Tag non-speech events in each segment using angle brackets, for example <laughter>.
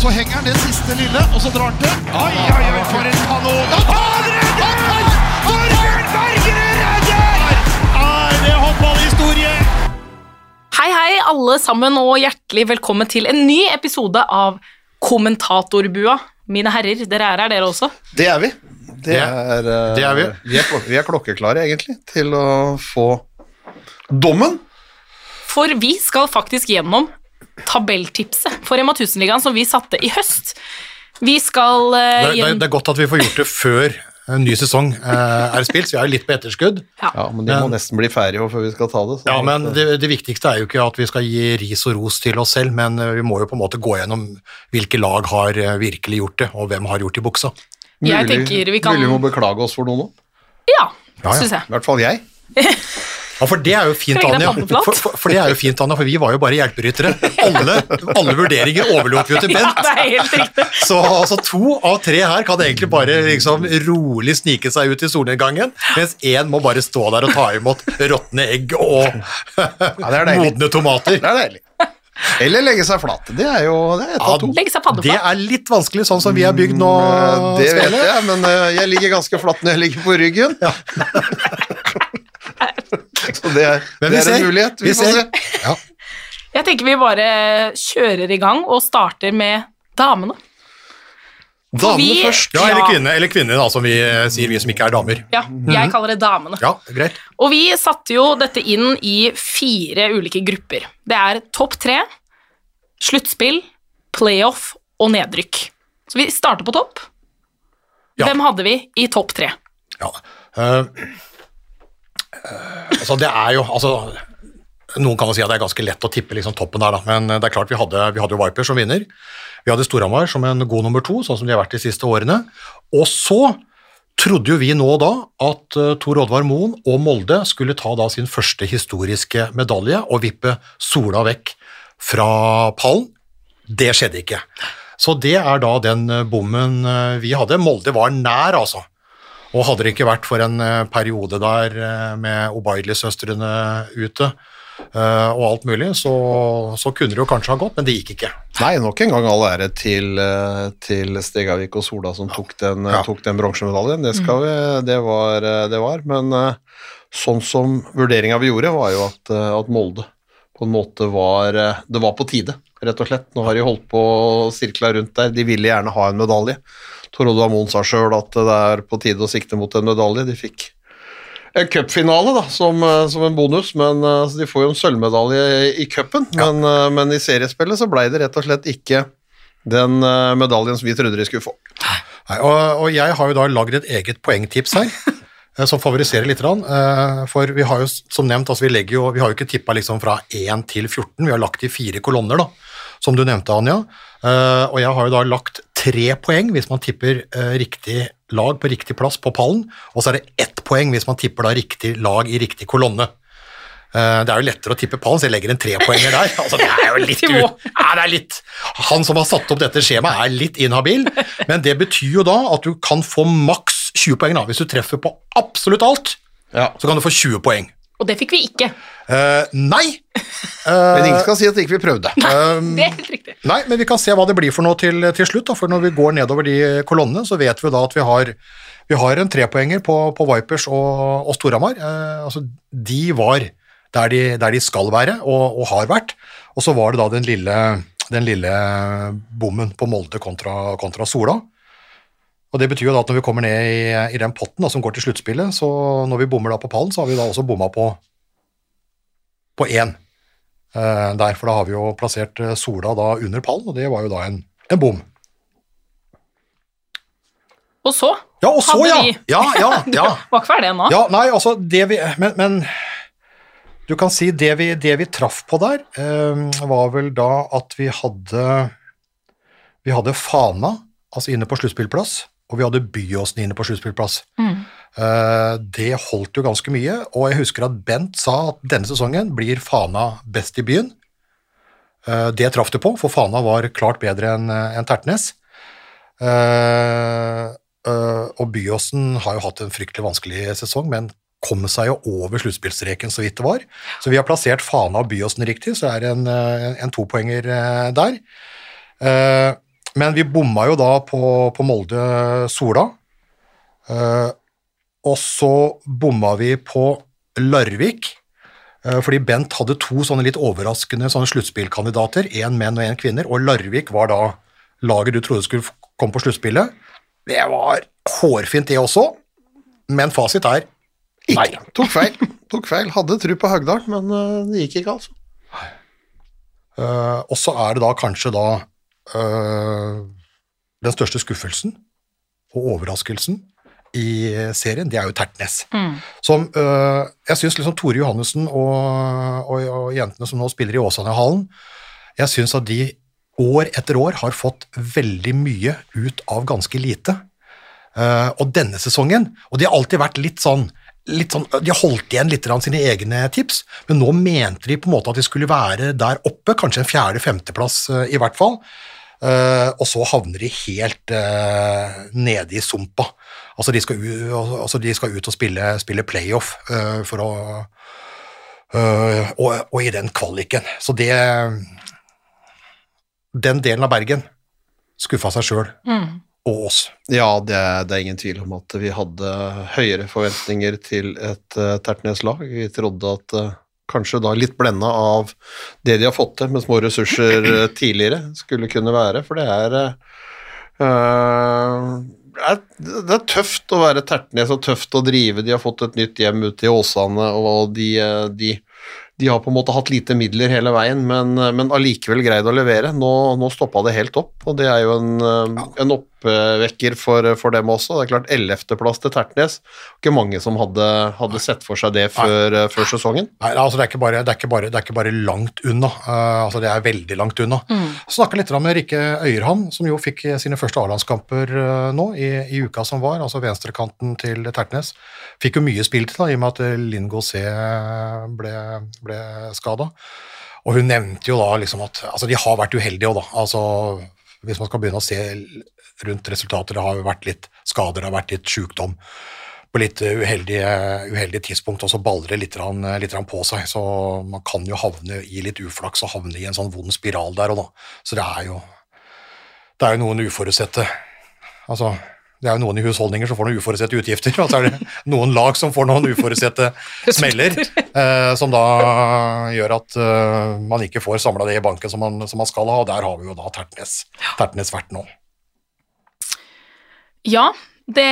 Så henger han det siste lille, og så drar han til. Oi, oi, oi, for en kanon! Han redder! Torbjørn Bergerud redder! Er det håndballhistorie? Hei, hei, alle sammen, og hjertelig velkommen til en ny episode av Kommentatorbua. Mine herrer, dere er her, dere også. Det er vi. Det er, eh, det er vi. Vi er, vi er klokkeklare, egentlig, til å få dommen. For vi skal faktisk gjennom tabelltipset for Rema 1000-ligaen som vi satte i høst. Vi skal uh, Det, det, det er godt at vi får gjort det før en ny sesong uh, er spilt, så vi er litt på etterskudd. Ja, men de må Men- nesten bli ferdige før vi skal ta det. så- Ja, men det, det viktigste er jo ikke at vi skal gi ris og ros til oss selv, men eh, vi må jo på en måte gå gjennom hvilke lag har eh, virkelig gjort det, og hvem har gjort det i buksa. Jeg Mulig- vi kan- Mulig vi må beklage oss for noe nå. Ja, Ja, ja. syns jeg. I hvert fall jeg. <laughs> Ja, for det er jo fint, Anja. For, for, for det er jo fint, Anja, for vi var jo bare hjelperyttere. Alle, alle vurderinger overlot vi jo til Bent. Ja, det er helt riktig. Så altså, to av tre her kan egentlig bare liksom rolig snike seg ut i solnedgangen, mens én må bare stå der og ta imot råtne egg og det er modne tomater. Det er deilig. Eller legge seg flat. Det er jo det er et av to. Legge seg Det er litt vanskelig, sånn som vi er bygd nå. Eh, Det vet jeg, men eh, jeg ligger ganske flatt når jeg ligger på ryggen. <laughs> Så det er, det er en mulighet. Vi, Vi får se. Ja. Jeg tenker vi bare kjører i gang og starter med damene. Damene vi- først. ja, eller Ja. kvinne, eller kvinne da, som vi eh, sier, vi som ikke er damer. Ja, jeg kaller det damene. Ja, greit. Og vi satte jo dette inn i fire ulike grupper. Det er topp tre, sluttspill, playoff og nedrykk. Så vi starter på topp. Ja. Hvem hadde vi i topp tre? Ja. uh eh, altså, det er jo altså, Noen kan jo si at det er ganske lett å tippe liksom, toppen der, da. men det er klart vi hadde, vi hadde jo Viper som vinner. Vi hadde Storhamar som en god nummer to, sånn som de har vært de siste årene. Og så trodde jo vi nå da at uh, Tor Oddvar Moen og Molde skulle ta da sin første historiske medalje og vippe sola vekk fra pallen. Det skjedde ikke. Så det er da den eh, bommen eh, vi hadde. Molde var nær, altså. Og hadde det ikke vært for en eh, periode der eh, med Obaidli-søstrene ute eh, og alt mulig, så, så kunne det jo kanskje ha gått, men det gikk ikke. Nei, nok en gang all ære til, til Stegavik og Sola som tok den, Ja. den bronsemedaljen. Det, det, var, eh, det var. Men sånn som vurderinga vi gjorde, var jo at, at Molde på en måte var Det var på tide, rett og slett. Nå har de holdt på å sirkle rundt der. De ville gjerne ha en medalje. Tor Oddvar Moen sa sjøl at det er på tide å sikte mot en medalje. De fikk en cupfinale da, som, eh, som en bonus, men eh, så de får jo en sølvmedalje i cupen. Men, eh, men i seriespillet så ble det rett og slett ikke den medaljen som vi trodde de skulle få. Nei, og, og jeg har jo da lagd et eget poengtips her, <laughs> som favoriserer litt. For vi har jo som nevnt, altså vi, jo, vi har jo ikke tippa liksom fra 1 til 14, vi har lagt i fire kolonner, da, som du nevnte, Anja. Og jeg har jo da lagt tre poeng hvis man tipper eh, riktig lag på riktig plass på pallen, og så er det ett poeng hvis man tipper da riktig lag i riktig kolonne. Eh, Det er jo lettere å tippe pallen, så jeg legger en trepoenger der. Altså, det er jo <laughs> litt, ut. ja, det er litt Han som har satt opp dette skjemaet, er litt inhabil, men det betyr jo da at du kan få maks 20 poeng. da. Hvis du treffer på absolutt alt, Ja. så kan du få 20 poeng. Og det fikk vi ikke. Eh, nei! <laughs> Men ingen skal si at ikke vi prøvde. <laughs> Um, Det er helt riktig. Nei, men vi kan se hva det blir for noe til, til slutt. Da. For når vi går nedover de kolonnene, så vet vi da at vi har, vi har en trepoenger på, på Vipers og, og Storhamar. Eh, altså, de var der de, der de skal være, og, og har vært. Og så var det da den lille, den lille bommen på Molde kontra, kontra Sola. Og Det betyr jo da at når vi kommer ned i, i den potten da, som går til sluttspillet, så når vi bommer da på pallen, så har vi da også bomma på, på én eh, der, for da har vi jo plassert eh, Sola da under pallen, og det var jo da en, en bom. Og så Ja, og så, Hadde ja! vi- Ja, ja, ja. <laughs> Var ikke ferdig ennå. ja! Nei, altså, det vi Men, men du kan si det vi, det vi traff på der, eh, var vel da at vi hadde Vi hadde Fana, altså inne på sluttspillplass, og vi hadde Byåsen inne på sluttspillplass. Mm. det holdt jo ganske mye, og jeg husker at Bent sa at denne sesongen blir Fana best i byen. Eh, det traff det på, for Fana var klart bedre enn Tertnes. Eh, eh, og Byåsen har jo hatt en fryktelig vanskelig sesong, men kom seg jo over sluttspillstreken så vidt det var. Så vi har plassert Fana og Byåsen riktig, så er det en, eh, en topoenger eh, der. Men vi bomma jo da på, på Molde-Sola. Eh, og så bomma vi på Larvik, eh, fordi Bent hadde to sånne litt overraskende sånne sluttspillkandidater, én menn og én kvinner, og Larvik var da laget du trodde skulle komme på sluttspillet. Det var hårfint, det også, men fasit er nei. <laughs> Tok feil. Tok feil. Hadde tru på Høgdal, men eh, det gikk ikke, altså. Eh, og så er det da kanskje da eh, den største skuffelsen og overraskelsen i serien, det er jo Tertnes. Som øh, jeg syns liksom Tore Johannessen og, og, og jentene som nå spiller i Åsane-hallen, jeg syns at de år etter år har fått veldig mye ut av ganske lite. Uh, og denne sesongen, og de har alltid vært litt sånn litt sånn, De har holdt igjen litt av sine egne tips, men nå mente de på en måte at de skulle være der oppe, kanskje en fjerde-femteplass i hvert fall. Eh, og så havner de helt eh, nede i sumpa. Altså de skal, u, altså de skal ut og spille, spille playoff eh, for å eh, og, og i den kvaliken. Så det Den delen av Bergen skuffa seg sjøl og oss. Ja, det, er- det er ingen tvil om at vi hadde høyere forventninger til et uh, Tertnes-lag. Vi trodde at eh, kanskje da litt blenda av det de har fått til med små ressurser eh, <clears throat> tidligere, skulle kunne være, for det er eh, det er, tøft å være Tertnes og tøft å drive. De har fått et nytt hjem ute i Åsane, og de, de, de har på en måte hatt lite midler hele veien, men, men allikevel greid å levere. Nå, nå stoppa det helt opp, og det er jo en, en en oppvekker for, for dem også. Det er klart, 11.-plass til Tertnes. Ikke mange som hadde, hadde sett for seg det før, eh, før sesongen. Nei, altså det, er ikke bare, det, er ikke bare, det er ikke bare langt unna, Uh, altså det er veldig langt unna. Snakka litt med Rikke Øyerhamn, som jo fikk sine første A-landskamper uh, nå i, i uka som var, altså venstrekanten til Tertnes. Fikk jo mye spilt da, i og med at Linn Gausset ble, ble skada. Og hun nevnte jo da liksom at altså de har vært uheldige òg, da. Altså, hvis man skal begynne å se rundt resultater, det har jo vært litt skader, det har vært litt sjukdom på litt uheldige, uheldige tidspunkt, og så baller det litt, litt på seg. Så man kan jo havne i litt uflaks og havne i en sånn vond spiral der og da. Så det er jo, det er jo noen uforutsette Altså, det er jo noen i husholdninger som får noen uforutsette utgifter, <laughs> og så er det noen lag som får noen uforutsette <laughs> smeller, eh, som da gjør at eh, man ikke får samla det i banken som man, som man skal ha, og der har vi jo da Tertnes, Tertnes vært nå. Ja, det,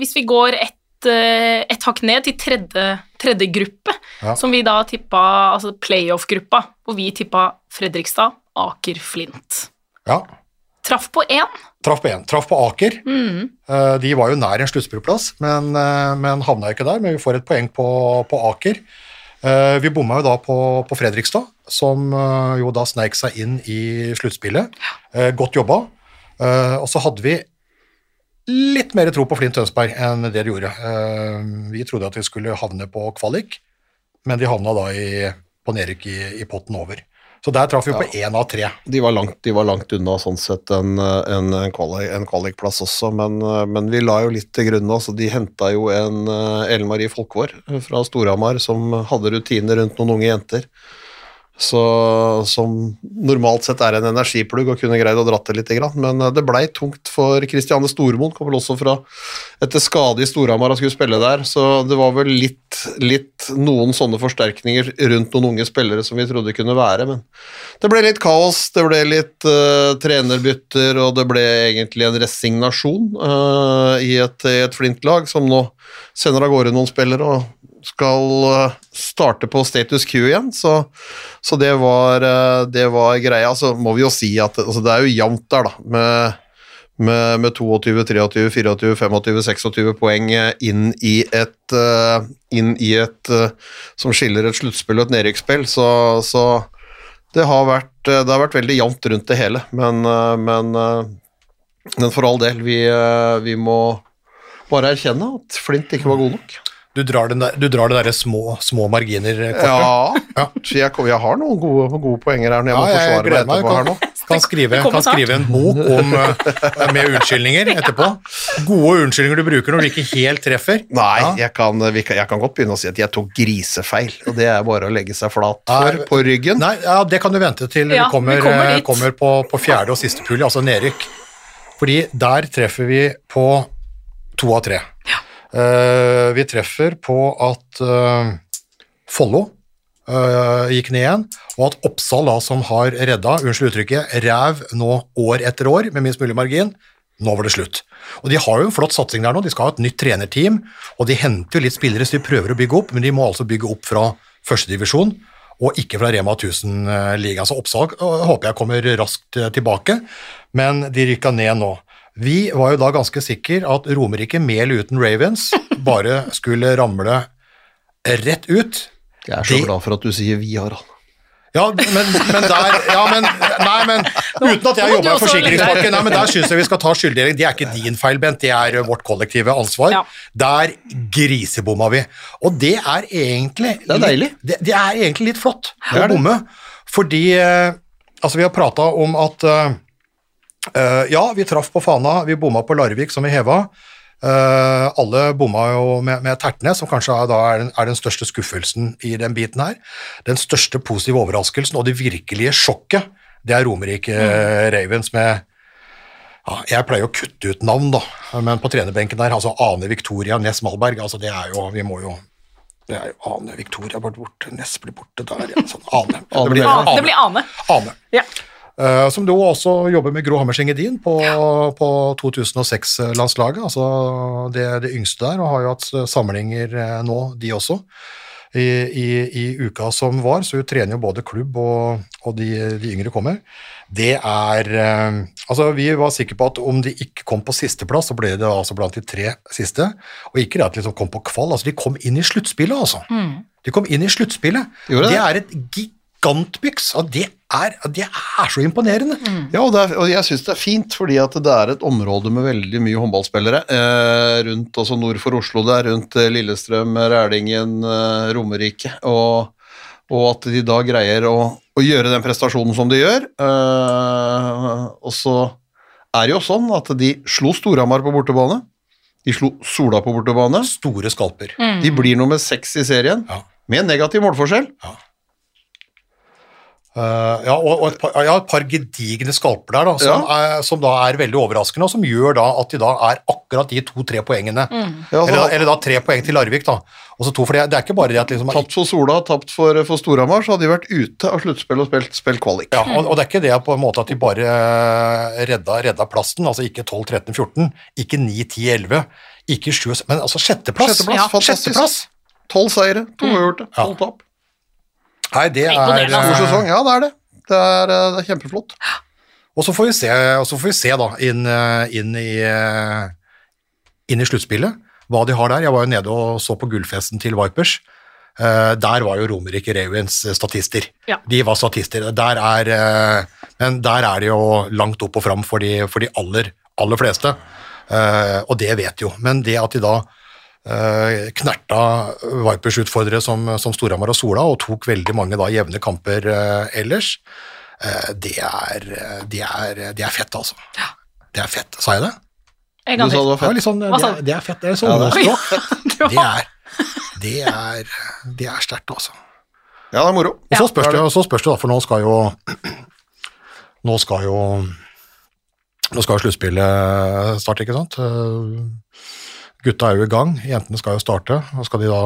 hvis vi går ett eh, et hakk ned til tredje, tredje gruppe, Ja. som vi da tippa, altså playoff-gruppa, hvor vi tippa Fredrikstad, Aker, Flint. Ja, Traff på én. traff på én. Traff på Aker. Mm. De var jo nær en sluttspillplass, men, eh, men havna ikke der. Men vi får et poeng på, på Aker. Eh, Vi bomma jo da på, på Fredrikstad, som eh, jo da sneik seg inn i sluttspillet. Ja. Godt jobba. Eh, Og så hadde vi litt mer tro på Flint Tønsberg enn det de gjorde. Eh, Vi trodde at de skulle havne på kvalik, men de havna da i, på nedrykk i, i potten over. Så der traff vi på én av tre. De var langt, de var langt unna sånn sett en, en, en, kvalik, en kvalikplass også, men, men vi la jo litt til grunn. Altså, de henta jo en eh, Ellen Marie Folkvår fra Storhamar som hadde rutiner rundt noen unge jenter. Så, som normalt sett er en energiplugg og kunne greid å dratt det litt. Men eh, det blei tungt for Kristiane Stormoen, kom vel også fra etter skade i Storhamar og skulle spille der. Så det var vel litt, litt noen sånne forsterkninger rundt noen unge spillere som vi trodde kunne være. Men det ble litt kaos, det ble litt uh, trenerbytter, og det ble egentlig en resignasjon uh, i et, et Flint-lag som nå sender av gårde noen spillere og skal eh, starte på status quo igjen, så, så det, var, eh, det var greia. Så må vi jo si at altså, det er jo jevnt der, da, med, med, med 22, 23, 24, 25, 26 poeng eh, inn i et, inn i et som skiller et sluttspill og et nedrykksspill, så, så det, har vært, det har vært veldig jevnt rundt det hele. Men, men, men for all del, vi, vi må bare erkjenne at Flint ikke var god nok. Du drar, den der, du drar det derre små, små marginer-kortet. Ja, ja. jeg, jeg har noen gode, gode poenger her når jeg Ja, må forsvare jeg gleder meg. etterpå her nå. Kan, skrive, kan skrive en bok om, eh, med unnskyldninger etterpå. Gode unnskyldninger du bruker når du ikke helt treffer. Nei, Ja. jeg, kan, kan, jeg kan godt begynne å si at jeg tok grisefeil, og det er bare å legge seg flat for på ryggen. Nei, ja, det kan du vente til Ja, vi kommer, vi kommer eh, kommer på, på fjerde og siste pulje, altså nedrykk. Fordi der treffer vi på to av tre. Eh, vi treffer på at uh, Follo eh, gikk ned igjen, og at Oppsal, da, som har redda, unnskyld uttrykket, ræv nå år etter år med minst mulig margin, nå var det slutt. Og De har jo en flott satsing der nå, de skal ha et nytt trenerteam, og de henter jo litt spillere så de prøver å bygge opp, men de må altså bygge opp fra førstedivisjon, og ikke fra Rema 1000-ligaen. Så Oppsal håper jeg kommer raskt tilbake, men de rykka ned nå. Vi var jo da ganske sikre at Romerike med eller uten Ravens bare skulle ramle rett ut. Jeg er så De- glad for at du sier vi, Harald. Ja, men, men der ja, men, Nei, men uten at jeg jobber i forsikringspakke, nei, men der syns jeg vi skal ta skylddeling. Det er ikke din feil, Bent, det er vårt kollektive ansvar. Ja. Der grisebomma vi. Og det er egentlig Det er deilig. Litt, det, det er egentlig litt flott å bomme, fordi eh, Altså, vi har prata om at eh, eh, Ja, vi traff på Fana, vi bomma på Larvik, som vi heva. Uh, alle bomma jo med, med Tertnes, som kanskje er, da er, den, er den største skuffelsen i den biten her. Den største positive overraskelsen og det virkelige sjokket, det er Romerike mm. Ravens med ja, Jeg pleier å kutte ut navn, da, men på trenerbenken der, altså Ane Victoria Næss Malberg, altså det er jo Vi må jo det er jo Ane Victoria ble borte, Næss blir borte der, ja, sånn Ane. Ane det blir Ane. Det blir Ane. Ane. Ja. Eh, som da også jobber med Gro Hammerseng Edin på, på 2006-landslaget, altså det, det yngste der, og har jo hatt eh, samlinger eh, nå, de også, i, i, i uka som var, så hun trener jo både klubb og, og de, de yngre kommer. Det er uh, Altså, vi var sikre på at om de ikke kom på sisteplass, så ble det altså blant de tre siste, og ikke det at de liksom kom på kvall, altså de kom inn i sluttspillet, altså. De kom inn i sluttspillet. Det det? er et gigantbyks, og det er, det er så imponerende. Ja, og, det er, og jeg syns det er fint, fordi at det er et område med veldig mye håndballspillere eh, rundt, altså nord for Oslo der, rundt eh, Lillestrøm, Rælingen, eh, Romerike, og, og at de da greier å, å gjøre den prestasjonen som de gjør. Eh, og så er det jo sånn at de slo Storhamar på bortebane, de slo Sola på bortebane, Store skalper. de blir nummer seks i serien, Ja. med negativ målforskjell. Eh, ja, og, og et, par, ja, et par gedigne skalper der, da, som, er, som da er veldig overraskende, og som gjør da at de da er akkurat de to-tre poengene. Ja, altså, Eller, eller da tre poeng til Larvik, da. Og så to, for det, det er ikke bare det at liksom Tapt for Sola, tapt for, for Storhamar, så hadde de vært ute av sluttspill og spilt, spilt kvalik. ja, og, og det er ikke det på en måte at de bare eh, redda, redda plassen, altså ikke 12, 13, 14, ikke 9, 10, 11, ikke 7, men altså sjetteplass. Sjetteplass, fantastisk. Sjetteplass. Tolv seire, to uavgjorte, Ja. tolv tap. Nei, det er Imponerende, God eh, sesong, ja det er det. Det er, eh, det er kjempeflott. Og så får vi se, og så får vi se da, inn, eh, inn i, inn i sluttspillet, hva de har der. Jeg var jo nede og så på gullfesten til Vipers. Eh, der var jo Romerike Ravens eh, statister. Ja. De var statister. Der er, men der er det jo langt opp og fram for de, for de aller, aller fleste. Eh, og det vet jo. Men det at de da knerta Vipers utfordrere som, som Storhamar og Sola, og tok veldig mange da jevne kamper eh, ellers, eh, det, er, eh, det, er, det er fett, altså. Det er fett. Sa jeg det? En Du gang sa det var Ja, fett. sånn, det, du? det er fett. Det er sånn Ja, det er- <laughs> <laughs> Det er, det er, det er sterkt, altså. Ja, det er moro. Og så Ja. spørs, det, så spørs det, da, for nå skal jo <clears throat> Nå skal jo Nå skal jo sluttspillet starte, ikke sant? Gutta er jo i gang, jentene skal jo starte. Og skal de da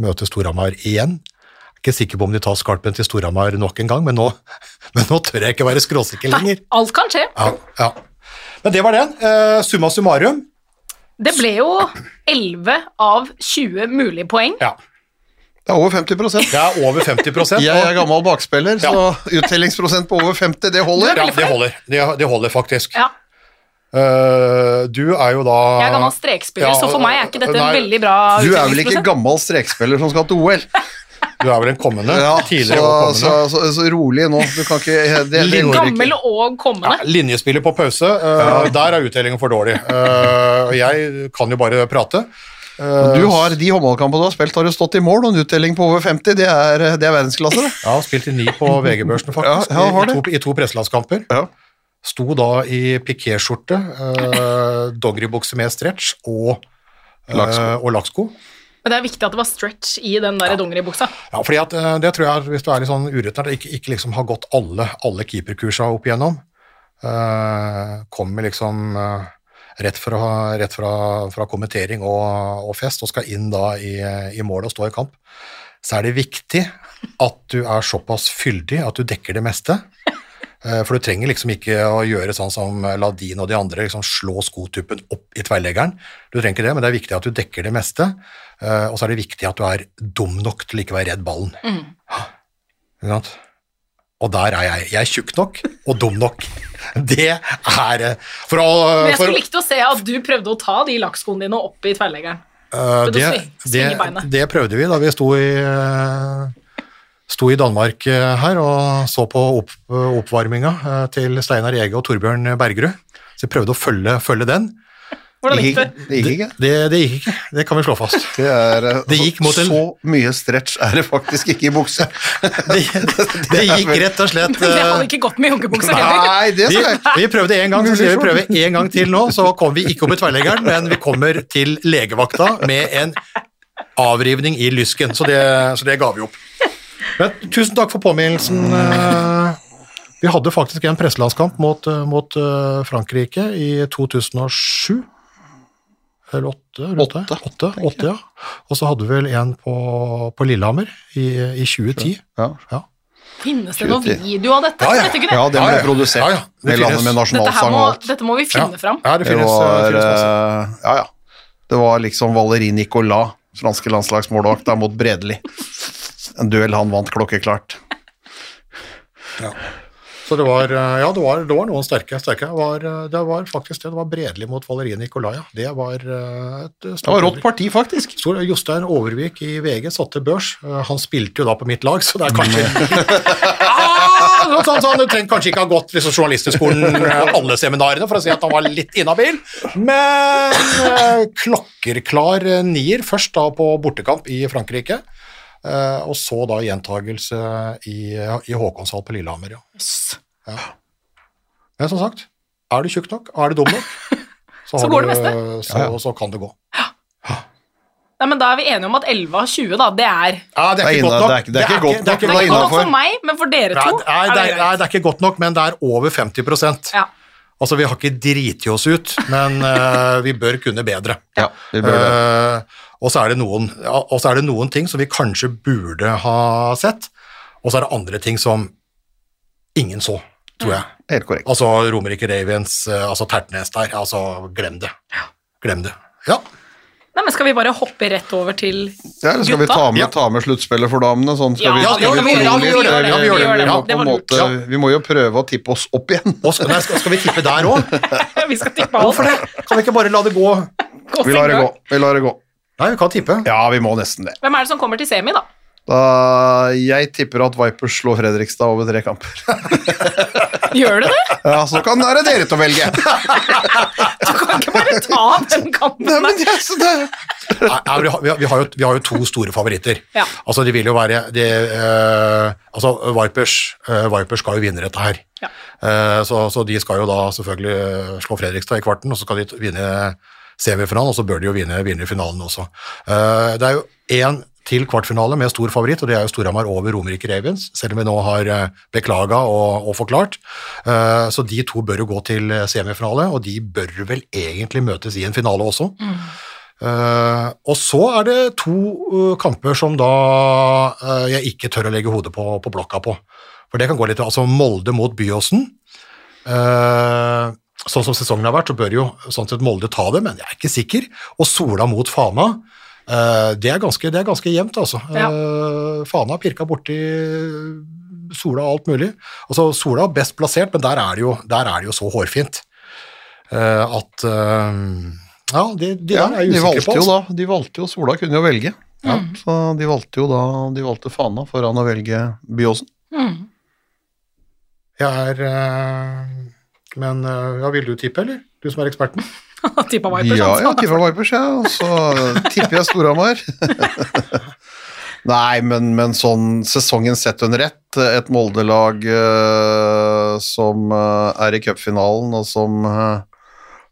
møte Storhamar igjen? Jeg er ikke sikker på om de tar skarpen til Storhamar nok en gang, men nå, <laughs> men nå tør jeg ikke være skråsikker Nei, lenger. alt kan skje. Ja, ja. Men det var den. Eh, summa summarum. Det ble jo 11 av 20 mulige poeng. Ja, Det er over 50 det er over 50 Jeg er gammel bakspiller, Ja. så uttellingsprosent på over 50, det holder. Er Ja, det holder. Det, det holder faktisk. Ja, Eh, du er jo da jeg er gammel strekspiller, Ja, så for meg er ikke dette nei, en veldig bra Du er vel ikke gammel strekspiller som skal til OL? <laughs> Du er vel en kommende? Ja, tidligere så, og så, kommende. så, så rolig nå. Du kan ikke Det, det Gammel ikke. og kommende. Ja, linjespiller på pause, eh, der er utdelingen for dårlig. Uh, jeg kan jo bare prate. Du har De håndballkampene du har spilt, har du stått i mål, og en utdeling på over 50, det er, det er verdensklasse. det. Ja, spilt i ni på VG-børsen, faktisk, Ja, ja, har i, i, to, i to presselandskamper. Ja. Sto da i pikéskjorte, eh, <laughs> dogeribukse med stretch og, eh, og lakksko. Men det er viktig at det var stretch i den der dongeribuksa. Ja, fordi at, eh, det tror jeg, hvis du er litt sånn urettferdig, ikke, ikke liksom har gått alle, alle keeperkursa opp igjennom, eh, kommer liksom eh, rett, fra, rett fra, fra kommentering og, og fest og skal inn da i, i mål og stå i kamp, så er det viktig at du er såpass fyldig at du dekker det meste. <laughs> Eh, For du trenger liksom ikke å gjøre sånn som Ladin og de andre, liksom slå skotuppen opp i tverrleggeren. Du trenger ikke det, men det er viktig at du dekker det meste. eh, Og så er det viktig at du er dum nok til ikke å være redd ballen. Ikke sant? Og der er jeg. Jeg er tjukk nok og dum nok. Det er eh, For å Men jeg skulle likt å se at du prøvde å ta de lakkskoene dine opp i tverrleggeren. Uh, det, det, det prøvde vi da vi sto i eh, Sto i Danmark eh, her og så på opp, oppvarminga eh, til Steinar Ege og Torbjørn Bergerud. Så jeg prøvde å følge, følge den. Hvordan gikk det? det gikk ikke. Det, det gikk ikke, det kan vi slå fast. Det, er, eh, Det gikk mot en- Så mye stretch er det faktisk ikke i bukse. <laughs> Det, det gikk rett og slett <laughs> Det hadde eh, ikke gått med joggebukse heller. Nei, det vi, skal jeg vi prøvde en gang, så skal vi prøve en gang til nå. Så kommer vi ikke opp i tverrleggeren, men vi kommer til legevakta med en avrivning i lysken. Så det, så det ga vi opp. Men tusen takk for påminnelsen. eh, Vi hadde faktisk en presselandskamp mot, eh, mot eh, Frankrike i 2007. Eller åtte? rundt det. Åtte, åtte, åtte ja. Og så hadde vi vel en på, på Lillehammer i, i 2010. ja. Ja. Finnes det noen video av dette? Ja, ja. Vet du det? ja, den ble produsert. Ja, ja. Det Med landet med Dette, nasjonalsang må, og alt. dette må vi finne fram. Ja, det Det finnes, var, finnes eh, ja, ja. Det var liksom Valérie Nicolas, franske landslagsmålvakt, der mot Bredeli. En duell han vant klokkeklart. Så det var, eh, ja, det var, det var noen sterke. sterke. Det, var, eh, det var faktisk det. Det var Bredli mot Valerie Nikolaja. Det var eh, et Det var rått parti, faktisk. Stor, Jostein Overvik i VG satte børs. Han spilte jo da på mitt lag, så det er kanskje <laughs> ah, sånn, sånn, Du trenger kanskje ikke ha gått liksom, journalisthøgskolen alle seminarene for å si at han var litt inhabil, men klokkerklar nier. Først da på bortekamp i Frankrike, og så da gjentagelse i, i Håkonshall på Lillehammer. Ja. Jøss. Men som sagt, er du tjukk nok, er du dum nok, <laughs> så, Så går du, det meste. Så, Ja, ja. så kan det gå. Nei, men Da er vi enige om at 11 av 20, da, det er Ja, det er er ikke godt nok. det er ikke- det er ikke godt er nok, er er for meg, men for dere to nei, det, er, det nei, det er ikke godt nok, men det er over 50% Ja. Altså, Vi har ikke driti oss ut, men uh, <laughs> vi bør kunne bedre. Ja, vi bør det. Eh, og, så er det noen, ja, og så er det noen ting som vi kanskje burde ha sett, og så er det andre ting som ingen så, tror jeg. Helt korrekt. Altså Romerike Ravens, eh, altså Tertnes der, altså glem det. Glem det. Ja. Nei, men Skal vi bare hoppe rett over til Ja, eller skal vi ta med, Ja. ta med sluttspillet for damene? Sånn skal Ja, vi, skal ja, vi, ja, vi gjør det, ja, vi gjør det. Vi måte- Vi må jo prøve å tippe oss opp igjen. Og skal, nei, skal, skal vi tippe der òg? <laughs> Vi skal tippe alt. Hvorfor det? Kan vi ikke bare la det gå? Gå Vi lar det gå. Vi lar det gå. Nei, vi kan tippe. Ja, vi må nesten det. Hvem er det som kommer til semi, da? Da, jeg tipper at Vipers slår Fredrikstad over tre kamper. <laughs> Gjør du det? Ja, Så kan det være dere til å velge. <laughs> Du kan ikke bare ta den kampen. Nei, men yes, det, Nei, vi, har, vi, har, jo, vi har jo to store favoritter. Ja. Altså, de vil jo være de, uh, Altså, Vipers, uh, Vipers skal jo vinne dette her. Ja. Uh, så, så de skal jo da selvfølgelig eh, slå Fredrikstad i kvarten, og så skal de vinne semifinalen, og så bør de jo vinne, vinne finalen også. Eh, det er jo én til kvartfinale med stor favoritt, og det er jo Storhamar over Romerike Ravens, selv om vi nå har uh, beklaga og, og forklart. Eh, så de to bør jo gå til eh, semifinale, og de bør vel egentlig møtes i en finale også. Eh, og så er det to eh, kamper som da eh, jeg ikke tør å legge hodet på, på blokka på. For det kan gå litt, altså Molde mot Byåsen. Eh, sånn som sesongen har vært, så bør jo sånn sett Molde ta det, men jeg er ikke sikker. Og Sola mot Fana. Eh, det, er ganske, det er ganske jevnt, altså. Ja. Eh, Fana pirka borti Sola og alt mulig. Altså, Sola er best plassert, men der er det jo, der er det jo så hårfint eh, at Ja, de, de ja, der er jeg de usikker valgte på. jo altså. da De valgte jo Sola kunne jo velge. Ja, så de valgte jo da De valgte Fana foran å velge Byåsen. Mm. Jeg er Men ja, vil du tippe, eller? Du som er eksperten? <laughs> Tippa Vipers, Ja, altså. ja, tippa Vipers, ja. Og så tipper jeg Storhamar. <laughs> Nei, men, men sånn sesongen sett under ett, et Molde-lag uh, som uh, er i cupfinalen, og som uh,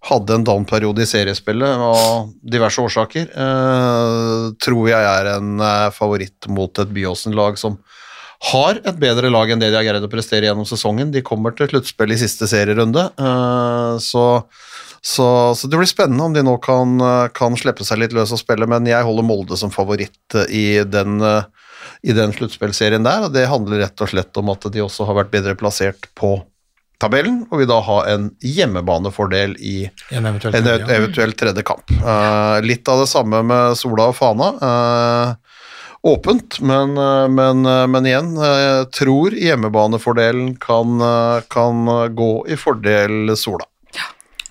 hadde en down-periode i seriespillet av diverse årsaker, tror jeg er en favoritt mot et Byåsen-lag som har et bedre lag enn det de har greid å prestere gjennom sesongen. De kommer til sluttspill i siste serierunde, så så, så det blir spennende om de nå kan, eh, kan slippe seg litt løs og spille, men jeg holder Molde som favoritt eh, i den, eh, i den sluttspillserien der, og det handler rett og slett om at de også har vært bedre plassert på tabellen, og vil da ha en hjemmebanefordel i En eventuell en eventuell tredje kamp. Uh, litt av det samme med Sola og Fana. Uh, åpent, men, men, men igjen, jeg tror hjemmebanefordelen kan, kan gå i fordel Sola.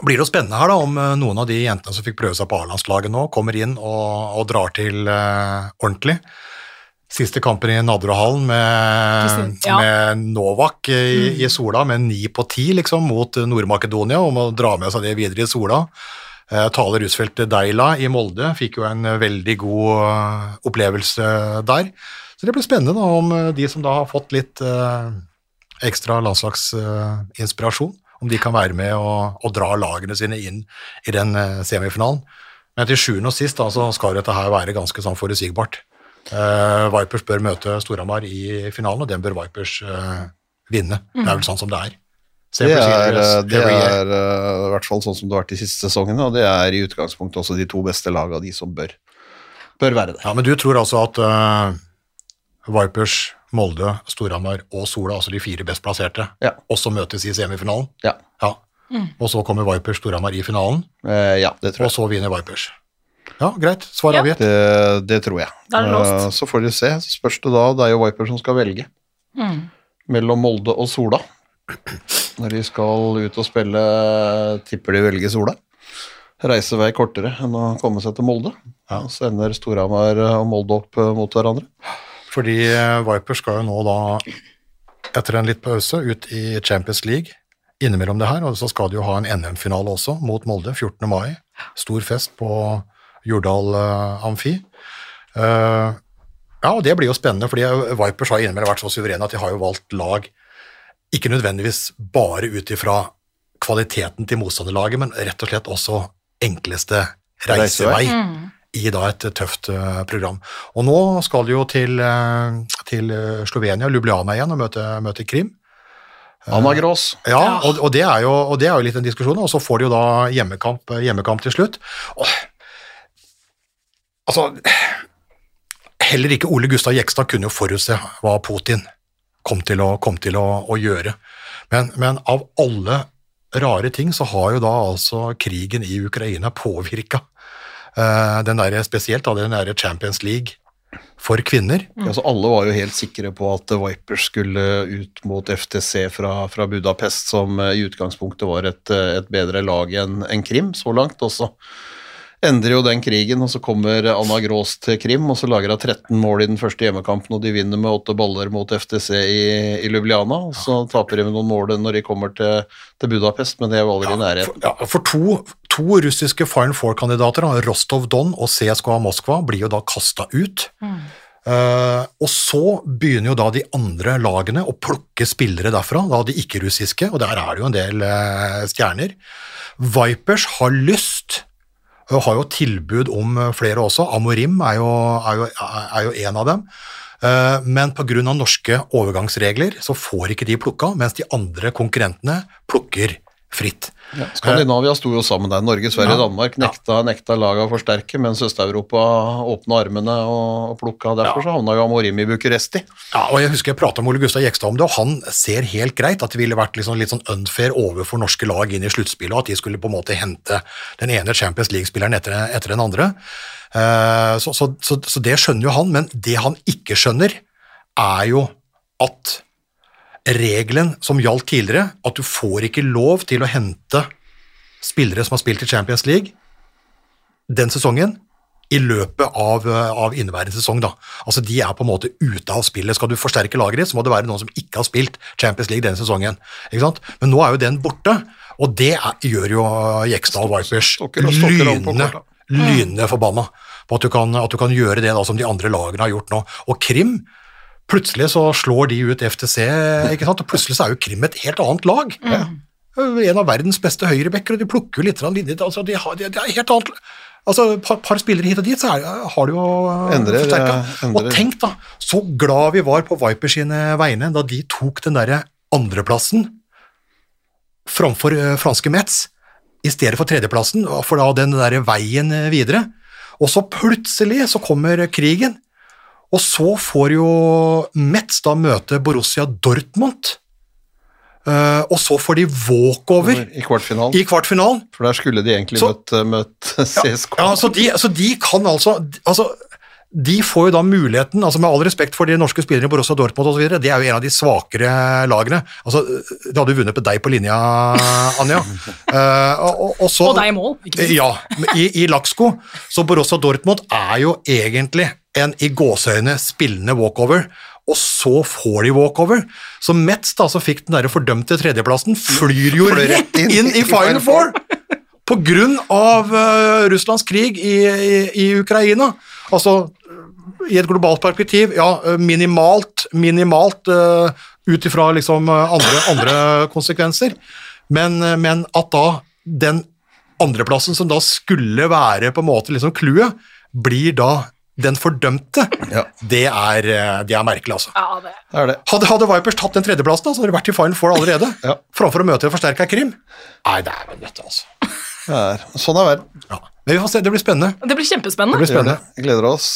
Blir det jo spennende her da, om eh, noen av de jentene som fikk prøve seg på A-landslaget nå, kommer inn og, og drar til uh, ordentlig. Siste kampen i Nadderudhallen med, ja. med Novak i, i Sola, med ni på ti liksom, mot Nord-Makedonia, om å dra med seg det videre i Sola. Uh, Tale Rusfeldt Deila i Molde fikk jo en veldig god uh, opplevelse der. Så det blir spennende da, om de som da har fått litt ekstra landslagsinspirasjon, om de kan være med og, og dra lagene sine inn i den eh, semifinalen. Men til sjuende og sist da, så skal dette her være ganske sånn forutsigbart. Uh, Vipers bør møte Storhamar i finalen, og den bør Vipers uh, vinne. Det er vel sånn som det er. Det er, det er i hvert fall sånn som det har vært de siste sesongene, og det er i utgangspunktet også de to beste lagene, de som bør, bør være det. Ja, men du tror altså at uh, Vipers, Molde, Storhamar og Sola, altså de fire best plasserte, Ja. også møtes i semifinalen? Ja, Ja. Og så kommer Vipers Storhamar i finalen, Eh, ja det tror og så vinner Vipers. Ja, greit. Svar Ja. Det, det tror jeg. Da er det låst. Eh, Så får de se. Så spørs det da, det er jo Vipers som skal velge Mm. mellom Molde og Sola. Når de skal ut og spille, tipper de velger Sola. Reisevei kortere enn å komme seg til Molde. Ja. Så ender Storhamar og Molde opp eh, mot hverandre. Fordi Viper Vipers skal jo nå da, etter en litt pause, ut i Champions League innimellom det her, og så skal de jo ha en NM-finale også, mot Molde, 14. mai. Stor fest på Jordal eh, Amfi. Uh, ja, og det blir jo spennende, fordi Vipers har innimellom vært så suverene at de har jo valgt lag ikke nødvendigvis bare ut ifra kvaliteten til motstanderlaget, men rett og slett også enkleste reisevei Mm. I da et tøft eh, program. Og nå skal de jo til, eh, til eh, Slovenia, Ljubljana igjen, og møte, møte Krim. Anna Grås. Ja, Ja. og, og, det er jo, og det er jo litt en diskusjon, og så får de jo da hjemmekamp, hjemmekamp til slutt. Og, altså, heller ikke Ole Gustav Jekstad kunne jo forutse hva Putin kom til å, kom til å, å gjøre. Men, men av alle rare ting så har jo da altså krigen i Ukraina påvirka den der, spesielt da den der Champions League for kvinner. Altså, alle var jo helt sikre på at Vipers skulle ut mot FTC fra, fra Budapest, som eh, i utgangspunktet var et, eh, et bedre lag enn en Krim så langt. Og så endrer jo den krigen, og så kommer Anna Grås til Krim, og så lager hun 13 mål i den første hjemmekampen, og de vinner med åtte baller mot FTC i, i Ljubljana. Og så taper de med noen mål når de kommer til, til Budapest, men det jo aldri i nærheten. For, ja, for to, to russiske Final Four-kandidater, Rostov Don og CSKA Moskva, blir jo da kasta ut. Eh, og så begynner jo da de andre lagene å plukke spillere derfra, da de ikke-russiske, og der er det jo en del uh, stjerner. Vipers har lyst, og har jo tilbud om eh, flere også. Amorim er jo, er jo, er jo en av dem. Men pga. norske overgangsregler så får ikke de plukka, mens de andre konkurrentene plukker fritt. Ja, Skandinavia sto jo sammen der. Norge, Sverige, Ja. Danmark nekta, nekta laget å forsterke, mens Øst-Europa åpna armene og, og plukka. Derfor Ja. så havna jo Amorim i Bucuresti. Ja, og jeg husker jeg prata med Ole Gustav Jekstad om det, og han ser helt greit at det ville vært liksom litt sånn unfair overfor norske lag inn i sluttspillet, og at de skulle på en måte hente den ene Champions League-spilleren etter, etter den andre. Uh, så, så, så, så det skjønner jo han, men det han ikke skjønner, er jo at regelen som gjaldt tidligere, at du får ikke lov til å hente spillere som har spilt i Champions League den sesongen, i løpet av, av inneværende sesong. da. Altså De er på en måte ute av spillet. Skal du forsterke laget ditt, så må det være noen som ikke har spilt Champions League denne sesongen. Ikke sant? Men nå er jo den borte, Og det er, gjør jo Jeksdal Vipers lynende, lynende forbanna på at du, kan, at du kan gjøre det da som de andre lagene har gjort nå. Og Krim, plutselig så slår de ut FTC, ikke sant? og plutselig så er jo Krim et helt annet lag. En av verdens beste høyrebacker, og de plukker jo litt linjer, altså de har, de, de er helt annet Altså, et par, par spillere hit og dit, så er, har du jo eh, Endrer, forsterket. eh. Og tenk da, så glad vi var på Vipers sine vegne da de tok den derre andreplassen framfor eh, franske Metz, i stedet for tredjeplassen, for da den der veien eh, videre. Og så plutselig så kommer krigen, og så får jo Metz da møte Borussia Dortmund, Uh, og så får de walkover I kvartfinalen. i kvartfinalen. For der skulle de egentlig møtt, møtt CSK. Ja, så de, så de kan altså, altså De får jo da muligheten, altså med all respekt for de norske spillerne i Borussia Dortmund osv., det er jo en av de svakere lagene. Altså, De hadde jo vunnet på deg på linja, Anja. <laughs> uh, og, og, så, Og deg i mål, ikke minst. Ja, i, i Laksko. Så Borussia Dortmund er jo egentlig en i gåseøyne spillende walkover. Og så får de walkover. Så Metz, da, som fikk den der fordømte tredjeplassen, flyr jo rett inn i Final Four! På grunn av uh, Russlands krig i, i, i Ukraina. Altså, i et globalt perspektiv, ja, eh, minimalt, minimalt uh, ut ifra liksom eh, andre, andre konsekvenser. Men, men at da den andreplassen som da skulle være på en måte liksom clouet, blir da den fordømte, Ja. det, er, det er merkelig, altså. Ja, det. Det er det. Hadde, hadde Vipers tatt den tredjeplassen, da, så hadde de vært i Final Four allerede. Ja. Framfor å møte en forsterka Krim. Nei, det er vel dette, altså. Det er. Sånn er verden. Ja. Men vi får se, det blir spennende. det blir kjempespennende. Det blir spennende. Vi gleder oss.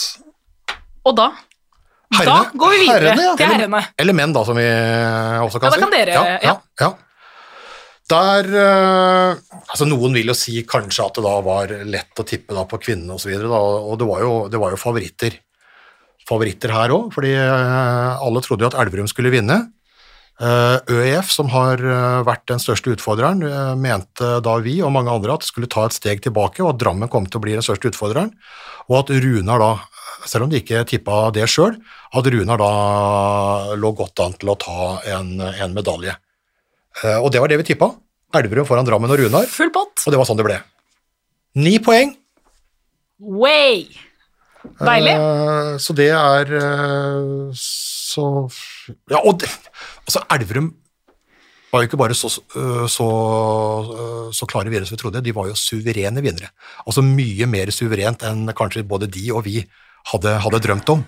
Og da Da går vi videre Herrene, ja. til herrene. Eller menn, da, som vi også kan si. Ja, da kan dere- ja, ja, ja. Der eh, altså Noen vil jo si kanskje at det da var lett å tippe da på kvinnene osv., og det var, jo, det var jo favoritter. Favoritter her òg, fordi eh, alle trodde jo at Elverum skulle vinne. Eh, ØIF, som har eh, vært den største utfordreren, eh, mente da vi og mange andre at det skulle ta et steg tilbake, og at Drammen kom til å bli den største utfordreren, og at Runar da, selv om de ikke tippa det sjøl, at Runar da lå godt an til å ta en, en medalje. Og det var det vi tippa. Elverum foran Drammen og Runar, Full pott. og det var sånn det ble. Ni poeng. Way! Deilig. Så det er så Ja, og det, altså Elverum var jo ikke bare så, øh, så, øh, så klare vinnere som vi trodde, de var jo suverene vinnere. Altså mye mer suverent enn kanskje både de og vi hadde, hadde drømt om.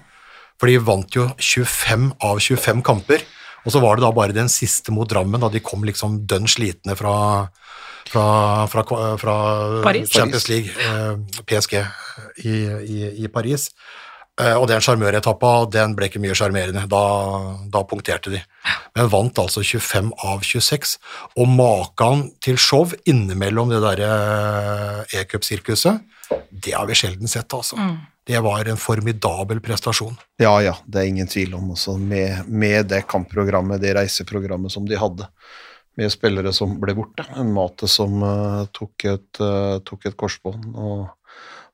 For de vant jo 25 av 25 kamper, og så var det da bare den siste mot Drammen, da de kom liksom dønn slitne fra, fra, fra, fra. Champions League, eh, PSG, i, i, i Paris. Eh, Og den sjarmøretappa, den ble ikke mye sjarmerende. Da, da punkterte de. Men vant altså 25 av 26. Og maken til show innimellom det derre e-cup-sirkuset, det har vi sjelden sett, altså. Det var en formidabel prestasjon. Ja, ja, det er ingen tvil om. Også. med, med det kampprogrammet, det reiseprogrammet som de hadde, med spillere som ble borte. En Mate som uh, tok, et, uh, tok et korsbånd. Og,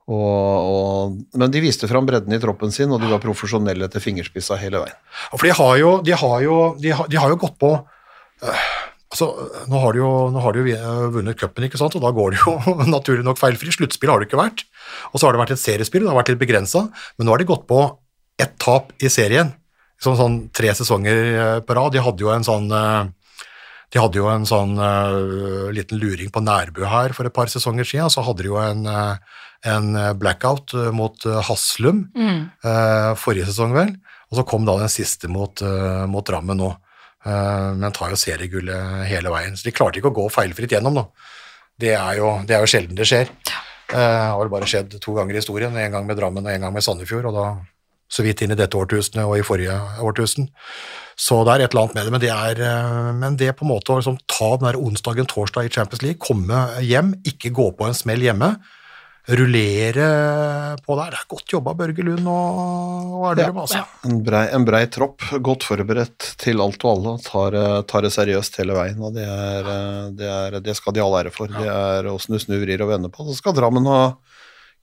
og, og, men de viste fram bredden i troppen sin, og de var profesjonelle til fingerspissa hele veien. For de har jo, de har jo, de har, de har jo gått på øh, altså, nå har de jo, har jo øh, vunnet cupen, ikke sant? og da går det jo <laughs> naturlig nok feilfri. Sluttspill har det ikke vært. Og så har det vært et seriespill, det har vært litt begrensa, men nå har de gått på ett tap i serien. Sånn, sånn tre sesonger øh, på rad. De hadde jo en sånn øh, de hadde jo en sånn uh, liten luring på Nærbø her for et par sesonger siden, så hadde de jo en, uh, en blackout øh, mot uh, Haslum eh, forrige sesong, vel. Og så kom da den siste mot, eh, mot Drammen nå. Eh, men tar jo seriegullet hele veien. Så de klarte ikke å gå feilfritt gjennom, da. Det er jo, det er jo sjelden det skjer. Det har vel bare skjedd to ganger i historien. En gang med Drammen og en gang med Sandefjord, og da så vidt inn i dette årtusenet og i forrige årtusen. Så det er et eller annet med det, men det er eh, men det på en måte å liksom ta den der onsdagen, torsdag i Champions League, komme hjem, ikke gå på en smell hjemme, rullere på der. Det er godt jobba, Børge Lund og, og Elverum, Ja. En brei, en brei tropp, godt forberedt til alt og alle, tar, eh, tar det seriøst hele veien. og Det, er, eh, det, er, det skal de all ære for. Det er åssen du snur, vrir og vender på. Så skal Drammen ha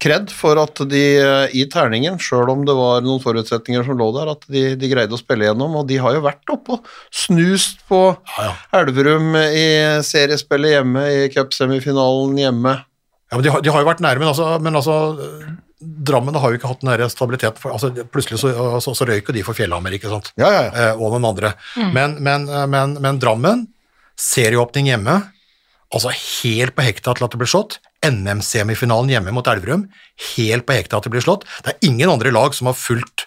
kred for at de eh, i terningen, sjøl om det var noen forutsetninger som lå der, at de, de greide å spille gjennom. Og de har jo vært oppe og snust på Ja, ja. Elverum i seriespillet hjemme, i cupsemifinalen hjemme. Ja, men de, har, de har jo vært nære, men altså, men altså Drammen har jo ikke hatt den der stabiliteten. For, altså, plutselig så, så, så røyk jo de for Fjellhammer, ikke sant? Ja, ja, ja. Eh, og noen andre. Men, men, eh, men, men Drammen, serieåpning hjemme, altså helt på hekta til at det ble slått. NM-semifinalen hjemme mot Elverum, helt på hekta at det blir slått. Det er ingen andre lag som har fulgt,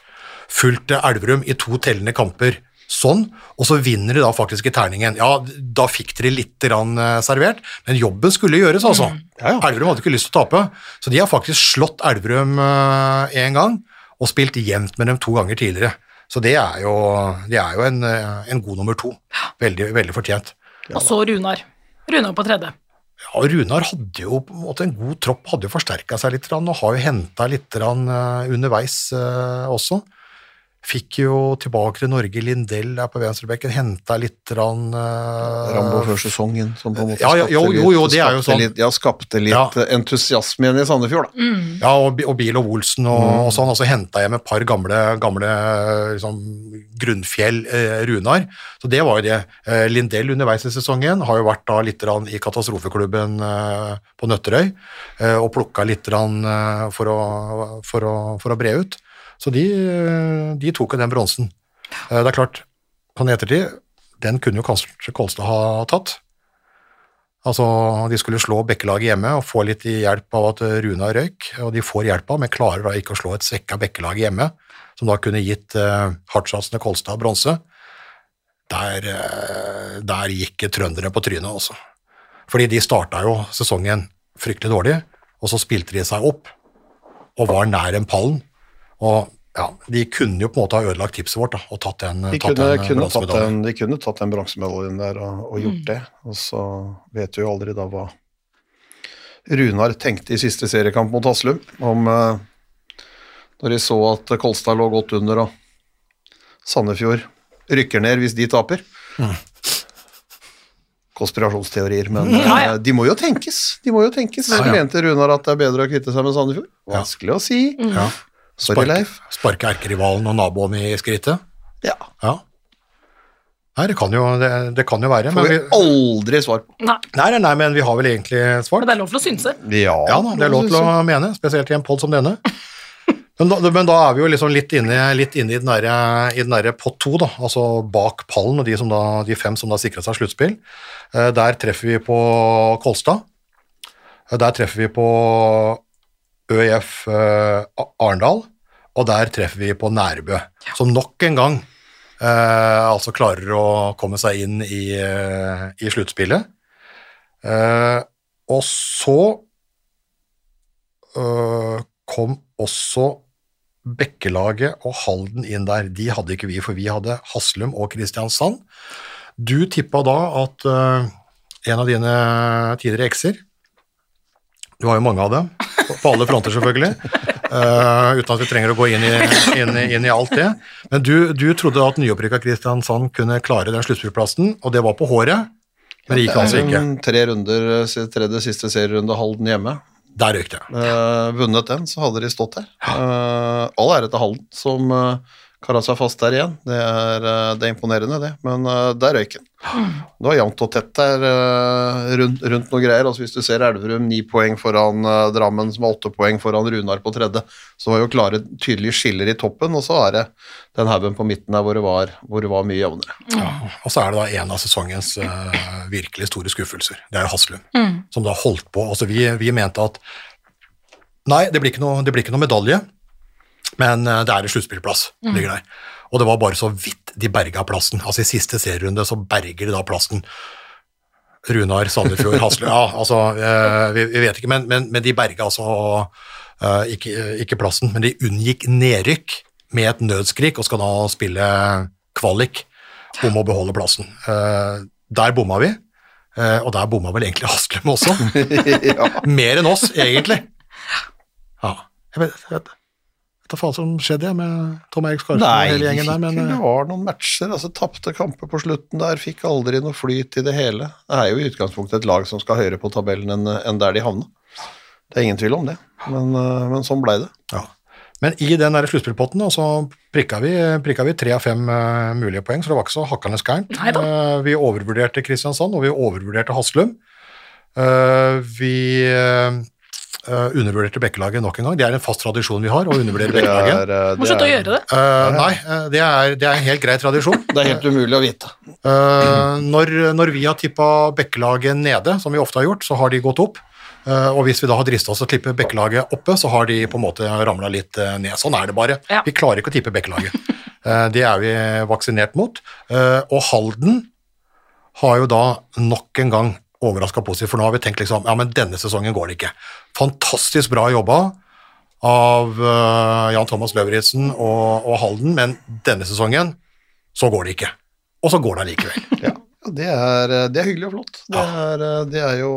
fulgt Elverum i to tellende kamper sånn, og så vinner de da faktisk i terningen. Ja, da fikk dere litt eh, servert, men jobben skulle gjøres, altså. Ja, ja. Elverum hadde ikke lyst til å tape, så de har faktisk slått Elverum én gang, og spilt jevnt med dem to ganger tidligere. Så det er jo, det er jo en, eh, en god nummer to. Veldig, veldig fortjent. Og så Runar. Runar på tredje. Ja, Runar hadde jo på en måte en god tropp, hadde jo forsterka seg litt, og har jo henta litt eh, underveis eh, også. Fikk jo tilbake til Norge Lindell der på venstrebekken, henta litt rann, uh, Rambo før sesongen, som på en måte Ja, ja, jo, jo, jo, litt- er skapte sånn. Litt, ja, skapte litt Ja. eh, entusiasme igjen i Sandefjord, da. Ja, og, og Bil og Olsen og, og sånn, og så henta jeg med et par gamle, gamle liksom, grunnfjell eh, Runar. Så det var jo det. Eh, Lindell underveis i sesongen har jo vært da litt rann, i katastrofeklubben eh, på Nøtterøy eh, og plukka litt rann, eh, for, å, for, å, for å bre ut. Så de, de tok jo den bronsen. Eh, det er klart, på ettertid, den kunne jo kanskje Kolstad ha tatt. Altså, De skulle slå Bekkelaget hjemme og få litt hjelp av at Runa røyk, og de får hjelp av, men klarer da ikke å slå et svekka Bekkelag hjemme, som da kunne gitt eh, hardtsatsende Kolstad bronse. Der, eh, der gikk trøndere på trynet, altså. Fordi de starta jo sesongen fryktelig dårlig, og så spilte de seg opp og var nær en pallen. Og ja, de kunne jo på en måte ha ødelagt tipset vårt da, og tatt den, De tatt kunne, den kunne, tatt den, de kunne tatt den bronsemedaljen der og, og gjort Mm. det. Og så vet vi jo aldri da hva Runar tenkte i siste seriekamp mot Haslum, om eh, når de så at Kolstad lå godt under og Sandefjord rykker ned hvis de taper. Konspirasjonsteorier, men Mm, ja, ja. eh, de må jo tenkes. De må jo tenkes. Ja, ja. Mente Runar at det er bedre å kvitte seg med Sandefjord? Vanskelig å si. Ja. Sorry, Leif. Sparke erkerivalen og naboen i skrittet. Ja. Ja. Nei, det kan jo, det, det kan jo være. Får Men vi vi, aldri svar på. Nei, nei, nei, nei, men vi har vel egentlig svart. men det er lov til å synse. Ja, Ja da, det er lov til å mene, spesielt i en podd som denne. Men da, men da er vi jo liksom litt inne, litt inne i den derre i den pott to, da, altså bak pallen, og de, som da, de fem som da sikra seg sluttspill. Eh, Der treffer vi på Kolstad. Eh, Der treffer vi på ØIF eh, Arendal, og der treffer vi på Nærbø, som nok en gang eh, altså klarer å komme seg inn i, eh, i sluttspillet. Eh, og så eh, kom også Bekkelaget og Halden inn der. De hadde ikke vi, for vi hadde Haslum og Kristiansand. Du tippa da at øh, en av dine tidligere ekser Du har jo mange av dem, på- alle fronter selvfølgelig, Uh, uten at vi trenger å gå inn i, inn, i- inn i alt det. Men du, du trodde at nyopprykka Kristiansand kunne klare den sluttspillplassen, og det var på håret, men det gikk altså ikke. Tre runder, tredje siste serierunde, Halden hjemme. Der røyk det. Uh, vunnet den, så hadde de stått der. Uh, all ære til Halden, som uh, kara seg fast der igjen. Det er, det er imponerende, det. Men der røyk den. Det var jevnt og tett der eh, rundt, rundt noe greier. Altså Hvis du ser Elverum ni poeng foran eh, Drammen, som har åtte poeng foran Runar på tredje, så var jo klare, tydelige skiller i toppen, og så er det den haugen på midten der hvor det var, hvor det var mye jevnere. Ja, og så er det da en av sesongens uh, virkelig store skuffelser. Det er Haslum, som da holdt på. Altså vi, vi mente at nei, det blir ikke noe, det blir ikke noe medalje, men det er en sluttspillplass. ligger der. Og det var bare så vidt de berga plassen. Altså I siste serierunde så berger de da plassen. Runar, Sandefjord, Hasle Ja, altså, eh, vi, vi vet ikke, men, men, men de berga altså eh, ikke, ikke plassen. Men de unngikk nedrykk med et nødskrik og skal da spille kvalik om å beholde plassen. Eh, der bomma vi, eh, og der bomma vel egentlig Haslum også. <laughs> Mer enn oss, egentlig. Ja, jeg vet, jeg vet, vet da faen som skjedde med Tom Erik Skarsen og hele gjengen der, Nei, men det var noen matcher, altså tapte kamper på slutten der, fikk aldri noe flyt i det hele. Det er jo i utgangspunktet et lag som skal høyere på tabellen enn en der de havna. Det er ingen tvil om det, men, eh, men sånn blei det. Ja. Men i den sluttspillpotten så prikka vi, prikka vi tre av fem uh, mulige poeng, så det var ikke så hakkende gærent. Eh, vi overvurderte Kristiansand, og vi overvurderte Haslum. Uh, vi eh, undervurderte Bekkelaget nok en gang. Det er en fast tradisjon vi har, å undervurdere <laughs> Bekkelaget. eh, Må det slutte å gjøre det. Uh, nei, det er, det er en helt grei tradisjon. <laughs> det er helt umulig å vite. Uh, når, når vi har tippa Bekkelaget nede, som vi ofte har gjort, så har de gått opp. Eh, og hvis vi da har drista oss til å tippe Bekkelaget oppe, så har de på en måte ramla litt ned. Sånn er det bare. Ja. Vi klarer ikke å tippe Bekkelaget. <laughs> Eh, det er vi vaksinert mot. Eh, og Halden har jo da nok en gang overraska positivt, for nå har vi tenkt liksom ja, men denne sesongen går det ikke. Fantastisk bra jobba av uh, Jan Thomas Løvritzen og, og Halden, men denne sesongen så går det ikke. Og så går det allikevel. <laughs> Ja, det er, eh, det er hyggelig og flott. Det er, eh, det, er jo,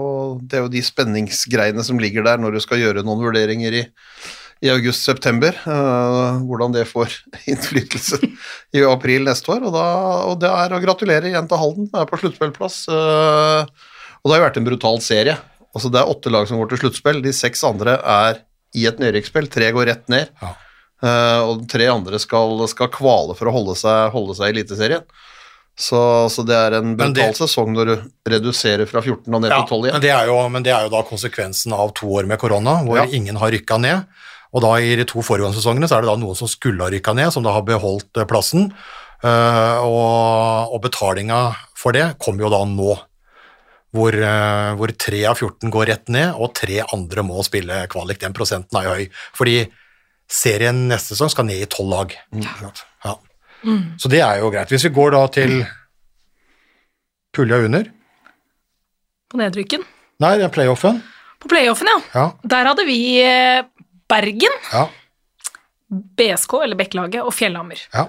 det er jo de spenningsgreiene som ligger der når du skal gjøre noen vurderinger i, i august-september. Uh, hvordan det får <laughs> innflytelse i april neste år. Og, da, og det er å gratulere igjen til Halden. Det er på sluttspillplass. Uh, og det har jo vært en brutal serie. Altså Det er åtte lag som går til sluttspill. De seks andre er i et nedrykksspill. Tre går rett ned. Ja. Uh, og tre andre skal, skal kvale for å holde seg, holde seg i Eliteserien. Så, så det er en Men brutal sesong når du reduserer fra 14 og ned Ja, til 12 men, igjen. det er jo, men det er jo da konsekvensen av to år med korona, hvor Ja. ingen har rykka ned. Og da i de to foregående sesongene så er det da noen som skulle ha rykka ned, som da har beholdt eh, plassen. Uh, og, og betalinga for det kommer jo da nå. Hvor, eh, hvor 3 av 14 går rett ned, og tre andre må spille kvalik. Den prosenten er jo høy. Fordi serien neste sesong skal ned i tolv lag. Ja. Så det er jo greit. Hvis vi går da til pulja under På nedrykken. Nei, det er playoffen. På playoffen, ja. Ja, Der hadde vi eh, Bergen, ja, BSK, eller Bekkelaget, og Fjellhammer. ja.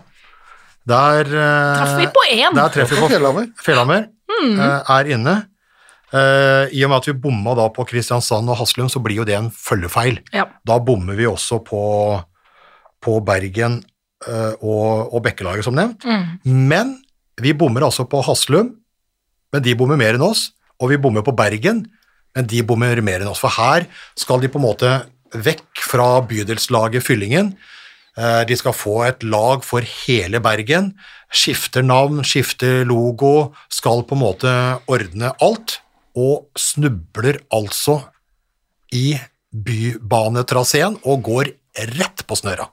Der uh, Traff vi på én? Der treffer vi på Fjellhammer. Fjellhammer. eh, er inne. Eh, I og med at vi bomma da på Kristiansand og Haslum, så blir jo det en følgefeil. Ja. Da bommer vi også på, på Bergen uh, og, og Bekkelaget, som nevnt. Men vi bommer altså på Haslum, men de bommer mer enn oss. Og vi bommer på Bergen, men de bommer mer enn oss. For her skal de på en måte vekk fra bydelslaget Fyllingen. Uh, De skal få et lag for hele Bergen. Skifter navn, skifter logo, skal på en måte ordne alt. Og snubler altså i bybanetraseen og går rett på snøra.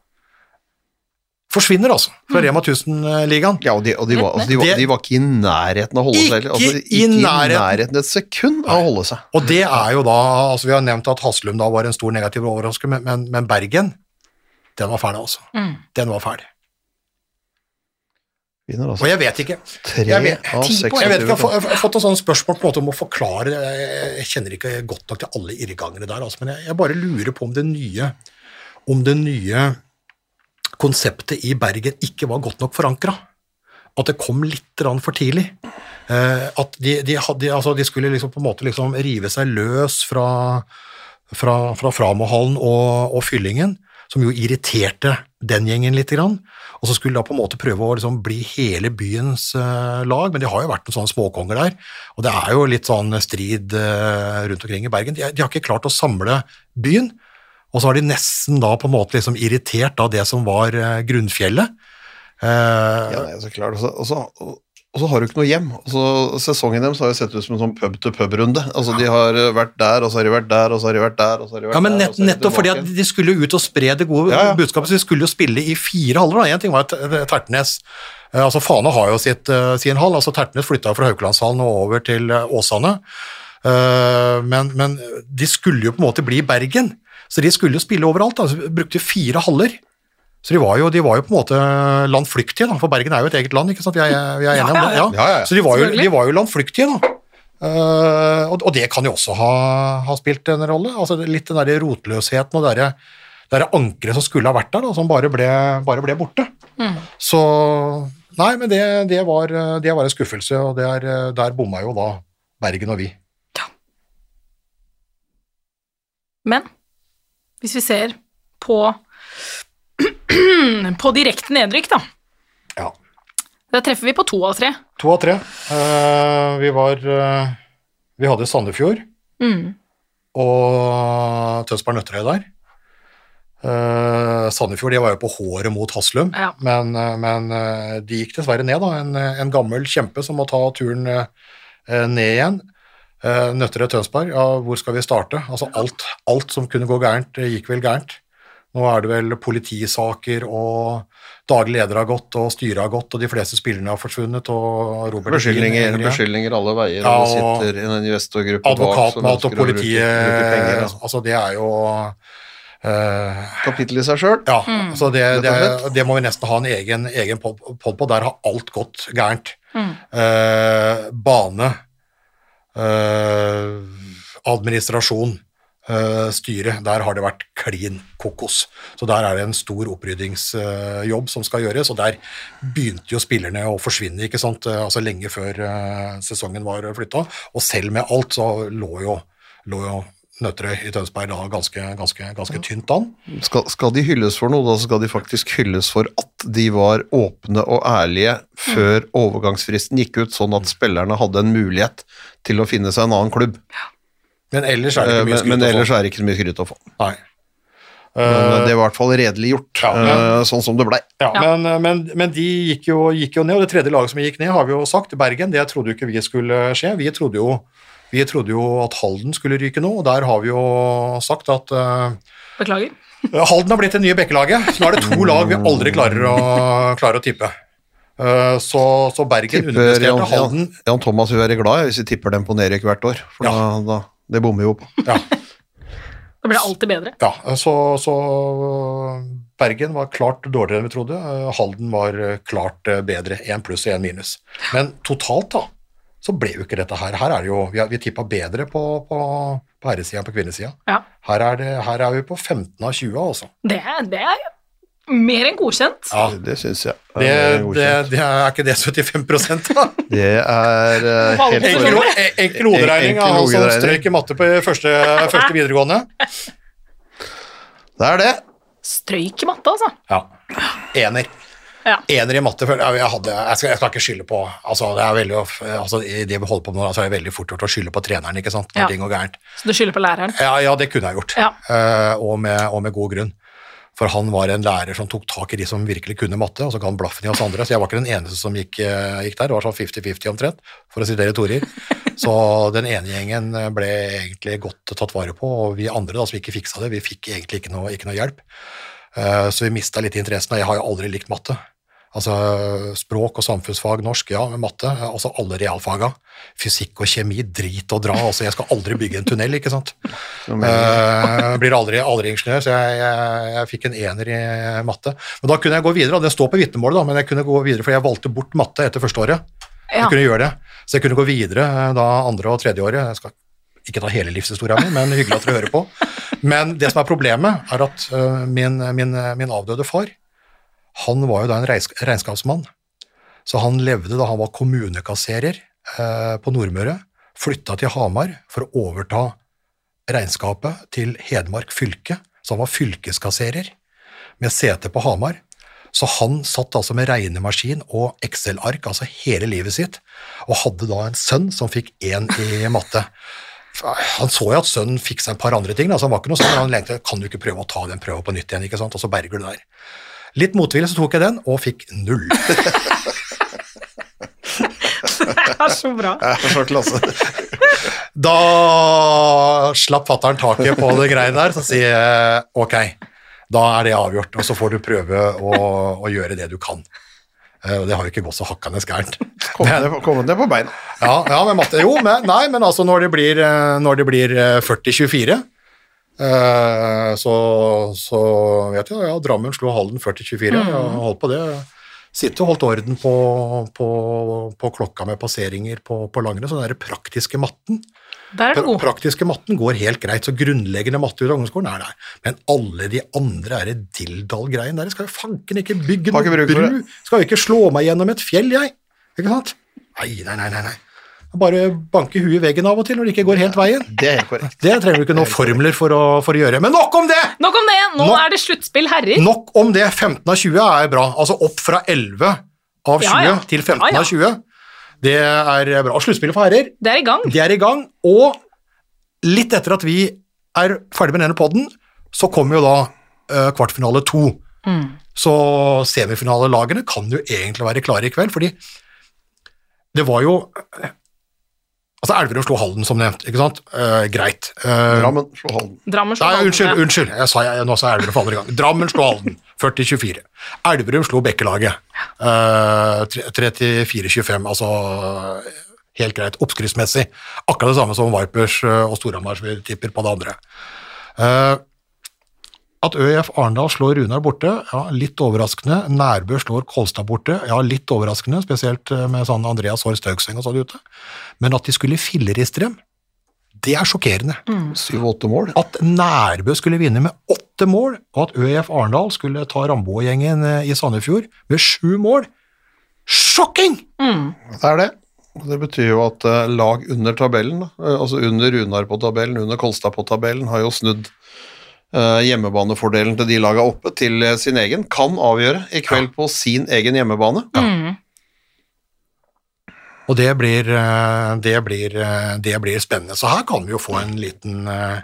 Forsvinner altså fra Rema 1000-ligaen. Ja, og, de, og de, var, altså, de, var, de var ikke i nærheten av å holde seg heller. Altså, Ikke ikke i i nærheten. nærheten et sekund av å holde seg. Og det er jo da altså Vi har nevnt at Haslum da var en stor negativ overraskelse, men, men, men Bergen, den var ferdig, altså. Den var ferdig. Vinner Og altså jeg vet ikke. tre jeg vet- av seks. Jeg vet ikke, jeg har, jeg har fått et sånt spørsmål på en måte om å forklare. Jeg kjenner ikke godt nok til alle irrgangene der, altså, men jeg, jeg bare lurer på om det nye om det nye konseptet i Bergen ikke var godt nok forankra. At det kom litt for tidlig. Eh, at de, de, hadde, altså de skulle liksom på en måte liksom rive seg løs fra, fra, fra Framohallen og, og Fyllingen, som jo irriterte den gjengen litt. Grann. Og så skulle de da på en måte prøve å liksom bli hele byens eh, lag, men de har jo vært noen sånne småkonger der. Og det er jo litt sånn strid eh, rundt omkring i Bergen. De, har ikke klart å samle byen. Og så har de nesten da på en måte liksom irritert det som var eh, grunnfjellet. Ja, er så klart. Og så, og, så, har du ikke noe hjem. Og så, sesongen deres har jo sett ut som en sånn pub-til-pub-runde. Altså, De har vært der, og så har de vært der, og så har de vært der, og så har de vært Ja, men nett, og så er de nettopp fordi at de skulle jo ut og spre det gode Ja, ja. budskapet, så de skulle jo spille i fire haller. Én En ting var at Tertnes. Eh, altså Fane har jo sitt, eh, sin hall. altså Tertnes flytta fra Haukelandshallen og over til eh, Åsane. Eh, men, men de skulle jo på en måte bli Bergen, så de skulle jo spille overalt. altså Brukte fire haller. Så de var, jo, de var jo på en måte landflyktige, da, for Bergen er jo et eget land, ikke sant? Vi er, vi er enige om det? Ja. Så de var, jo, de var jo landflyktige, da. Uh, og, og det kan jo også ha, ha spilt en rolle. altså Litt den der rotløsheten og det der, det der ankeret som skulle ha vært der, da, som bare ble, bare ble borte. Så Nei, men det, det, var, det var en skuffelse, og er, der bomma jo da Bergen og vi. Ja. Men hvis vi ser på <clears throat> på direkte nedrykk, da. Ja. Da treffer vi på to av tre. To av tre. Uh, vi var uh, Vi hadde Sandefjord, Mm. og Tønsberg Nøtterøy der. Uh, Sandefjord de var jo på håret mot Haslum, Ja. men, men de gikk dessverre ned. da, En, en gammel kjempe som må ta turen ned igjen. Uh, Nøtterøy Tønsberg, ja, hvor skal vi starte? Altså alt, alt som kunne gå gærent, gikk vel gærent. Nå er det vel politisaker, og daglig leder har gått, og styret har gått, og de fleste spillerne har forsvunnet, og Robert Beskyldninger, Lien beskyldninger alle veier, Ja, og det sitter en investorgruppe bak Advokatmat og politiet bruke penger. ja. Altså, det er jo uh, Kapittel i seg sjøl. Ja, så det, det, det må vi nesten ha en egen, egen pod pod på. Der har alt gått gærent. Mm. Uh, bane, Uh, administrasjon, eh, styre, der har det vært klin kokos. Så der er det en stor oppryddingsjobb som skal gjøres, og der begynte jo spillerne å forsvinne, ikke sant, eh, altså lenge før eh, sesongen var flytta, og selv med alt så lå jo, lå jo Nøtterøy i Tønsberg da ganske, ganske, ganske tynt an. Skal, skal de hylles for noe, da skal de faktisk hylles for at de var åpne og ærlige før overgangsfristen gikk ut, sånn at spillerne hadde en mulighet til å finne seg en annen klubb. Men ellers er det Eh, ikke mye skryt men få. ellers er det ikke så mye skryt å få. Nei. Men Eh, det var i hvert fall redelig gjort, Ja, men- eh, sånn som det blei. ja, Ja. Men, eh, men, men de gikk jo, gikk jo ned, og det tredje laget som gikk ned, har vi jo sagt, Bergen, det trodde jo ikke vi skulle skje. Vi trodde jo, vi trodde jo at Halden skulle ryke nå, og der har vi jo sagt at uh, Beklager. <laughs> Halden har blitt det nye Bekkelaget. Så nå er det to lag vi aldri klarer å, klarer å tippe. Uh, så, så Bergen Tipper Jan, underpresterte Halden. Jan, Jan Thomas vil være glad hvis vi tipper dem på nedrykk hvert år, for Ja. da, da, det bommer jo på. Ja, Da blir det alltid bedre. ja så, så Bergen var klart dårligere enn vi trodde. Halden var klart eh, bedre. Én pluss og én minus. Men totalt, da, så ble jo ikke dette her. Her er det jo Vi, vi tippa bedre på, på, på herresida enn på kvinnesida. Ja. Her, er det- her er vi på 15 av 20, altså. Det, det er mer enn godkjent. Ja, Det, syns jeg. det, det, det er ikke det 75 da? <laughs> Det er uh, helt Enkel- Enkel, hoderegning av han som strøyk i matte på første, første videregående. Det er det. Strøyk i matte, altså. Ja. Ener. Ja. Ener i matte. Jeg, hadde, jeg, skal, jeg skal ikke skylde på altså, det er veldig, altså, I det vi holder på med nå, så er det veldig fort gjort å skylde på treneren ikke sant, når Ja. ting går gærent. Så du skylder på læreren. Ja, ja, det kunne jeg gjort, Ja. Uh, og, med, og med god grunn. For han var en lærer som tok tak i de som virkelig kunne matte, og så ga han blaffen i oss andre. Så jeg var ikke den eneste som gikk, eh, gikk der. Det var sånn 50-50 omtrent, for å sitere Torir. Så den ene gjengen ble egentlig godt tatt vare på, og vi andre da, som ikke fiksa det, vi fikk egentlig ikke noe, ikke noe hjelp. Eh, Så vi mista litt interessen, og jeg har jo aldri likt matte. Altså språk og samfunnsfag, norsk, ja, med matte, eh, altså alle realfaga. Fysikk og kjemi, drit og dra, altså jeg skal aldri bygge en tunnel, ikke sant. Jeg blir aldri, aldri ingeniør, så jeg, jeg, jeg fikk en ener i matte. Men da kunne jeg gå videre, og det står på vitnemålet, da, men jeg kunne gå videre, for jeg valgte bort matte etter første året. Ja. Jeg kunne gjøre det, så jeg kunne gå videre eh, da andre og tredje året. Jeg skal ikke ta hele livshistoria mi, men hyggelig at dere hører på. Men det som er problemet, er at eh, min, min, min avdøde far, han var jo da en regnskapsmann. Så han levde da han var kommunekasserer eh, på Nordmøre, flytta til Hamar for å overta regnskapet til Hedmark fylke, så han var fylkeskasserer med sete på Hamar. Så han satt altså med regnemaskin og Excel-ark altså hele livet sitt, og hadde da en sønn som fikk én i matte. Han så jo at sønnen fikk seg et par andre ting, altså han var ikke noe sånn, han tenkte kan du ikke prøve å ta den prøva på nytt igjen, ikke sant, og så berger du der. Litt motvillig så tok jeg den, og fikk null. <laughs> Det er så bra. Det er så klasse. Da slapp fattern taket på det greiene der, så sier jeg ok, da er det avgjort, og så får du prøve å, å gjøre det du kan. Eh, Og det har jo ikke gått så hakkende gærent. Kom ned, på- beina. Ja, ja men matte, jo, men, nei, men altså når det blir, eh, når det blir eh, 40-24, eh, så, så vet jeg, ja, Drammen slo Halden 40-24, jeg har holdt på det. Sitte og holdt orden på, på, på klokka med passeringer på, på langrenn, så den der praktiske matten, Der er du pra god. praktiske matten går helt greit, så grunnleggende matte ut av ungdomsskolen er der. Men alle de andre er det dilldall-greien der, jeg skal jo fanken ikke bygge noen noe bru, skal jo ikke slå meg gjennom et fjell, jeg. Ikke sant? Nei, nei, nei, nei. Bare banke huet i veggen av og til når det ikke går helt veien. Det er korrekt. Det trenger du ikke noen formler for å, for å gjøre. Men nok om det! Nok om det. Nå nok, er det sluttspill herrer. Nok om det. 15 av 20 er bra. Altså opp fra 11 av 20 Ja, ja. til 15 Ja, ja. av 20. Det er bra. Sluttspillet for herrer, Det er i gang. det er i gang. Og litt etter at vi er ferdig med denne podden, så kommer jo da uh, kvartfinale to. Så semifinalelagene kan jo egentlig være klare i kveld, fordi det var jo Altså, Elverum slo Halden, som nevnt, ikke sant? Uh, greit. Uh, Drammen slo Halden. Drammen slo Nei, Halden, unnskyld, ja. unnskyld. Jeg sa, jeg, nå sa jeg Elverum for andre gang. Drammen slo Halden, <laughs> 40-24. Elverum slo Bekkelaget, uh, 34-25. Altså helt greit, oppskriftsmessig. Akkurat det samme som Vipers eh, og Storhamar, som vi tipper på det andre. Eh, at ØIF Arendal slår Runar borte, ja, litt overraskende. Nærbø slår Kolstad borte, ja, litt overraskende, spesielt eh, med sånn Andreas Horst Staugseng og sånn ute. Men at de skulle filleriste dem, det er sjokkerende. Syv-åtte mål. At Nærbø skulle vinne med åtte mål, og at ØIF Arendal skulle ta Rambo-gjengen eh, i Sandefjord med sju mål. Sjokking! Det er det. Det betyr jo at eh, lag under tabellen, altså under Runar på tabellen, under Kolstad på tabellen, har jo snudd hjemmebanefordelen til de laga oppe til eh, sin egen. Kan avgjøre i kveld på sin egen hjemmebane. Og det blir, eh, det, blir, eh, det blir spennende. Så her kan vi jo få en liten, eh,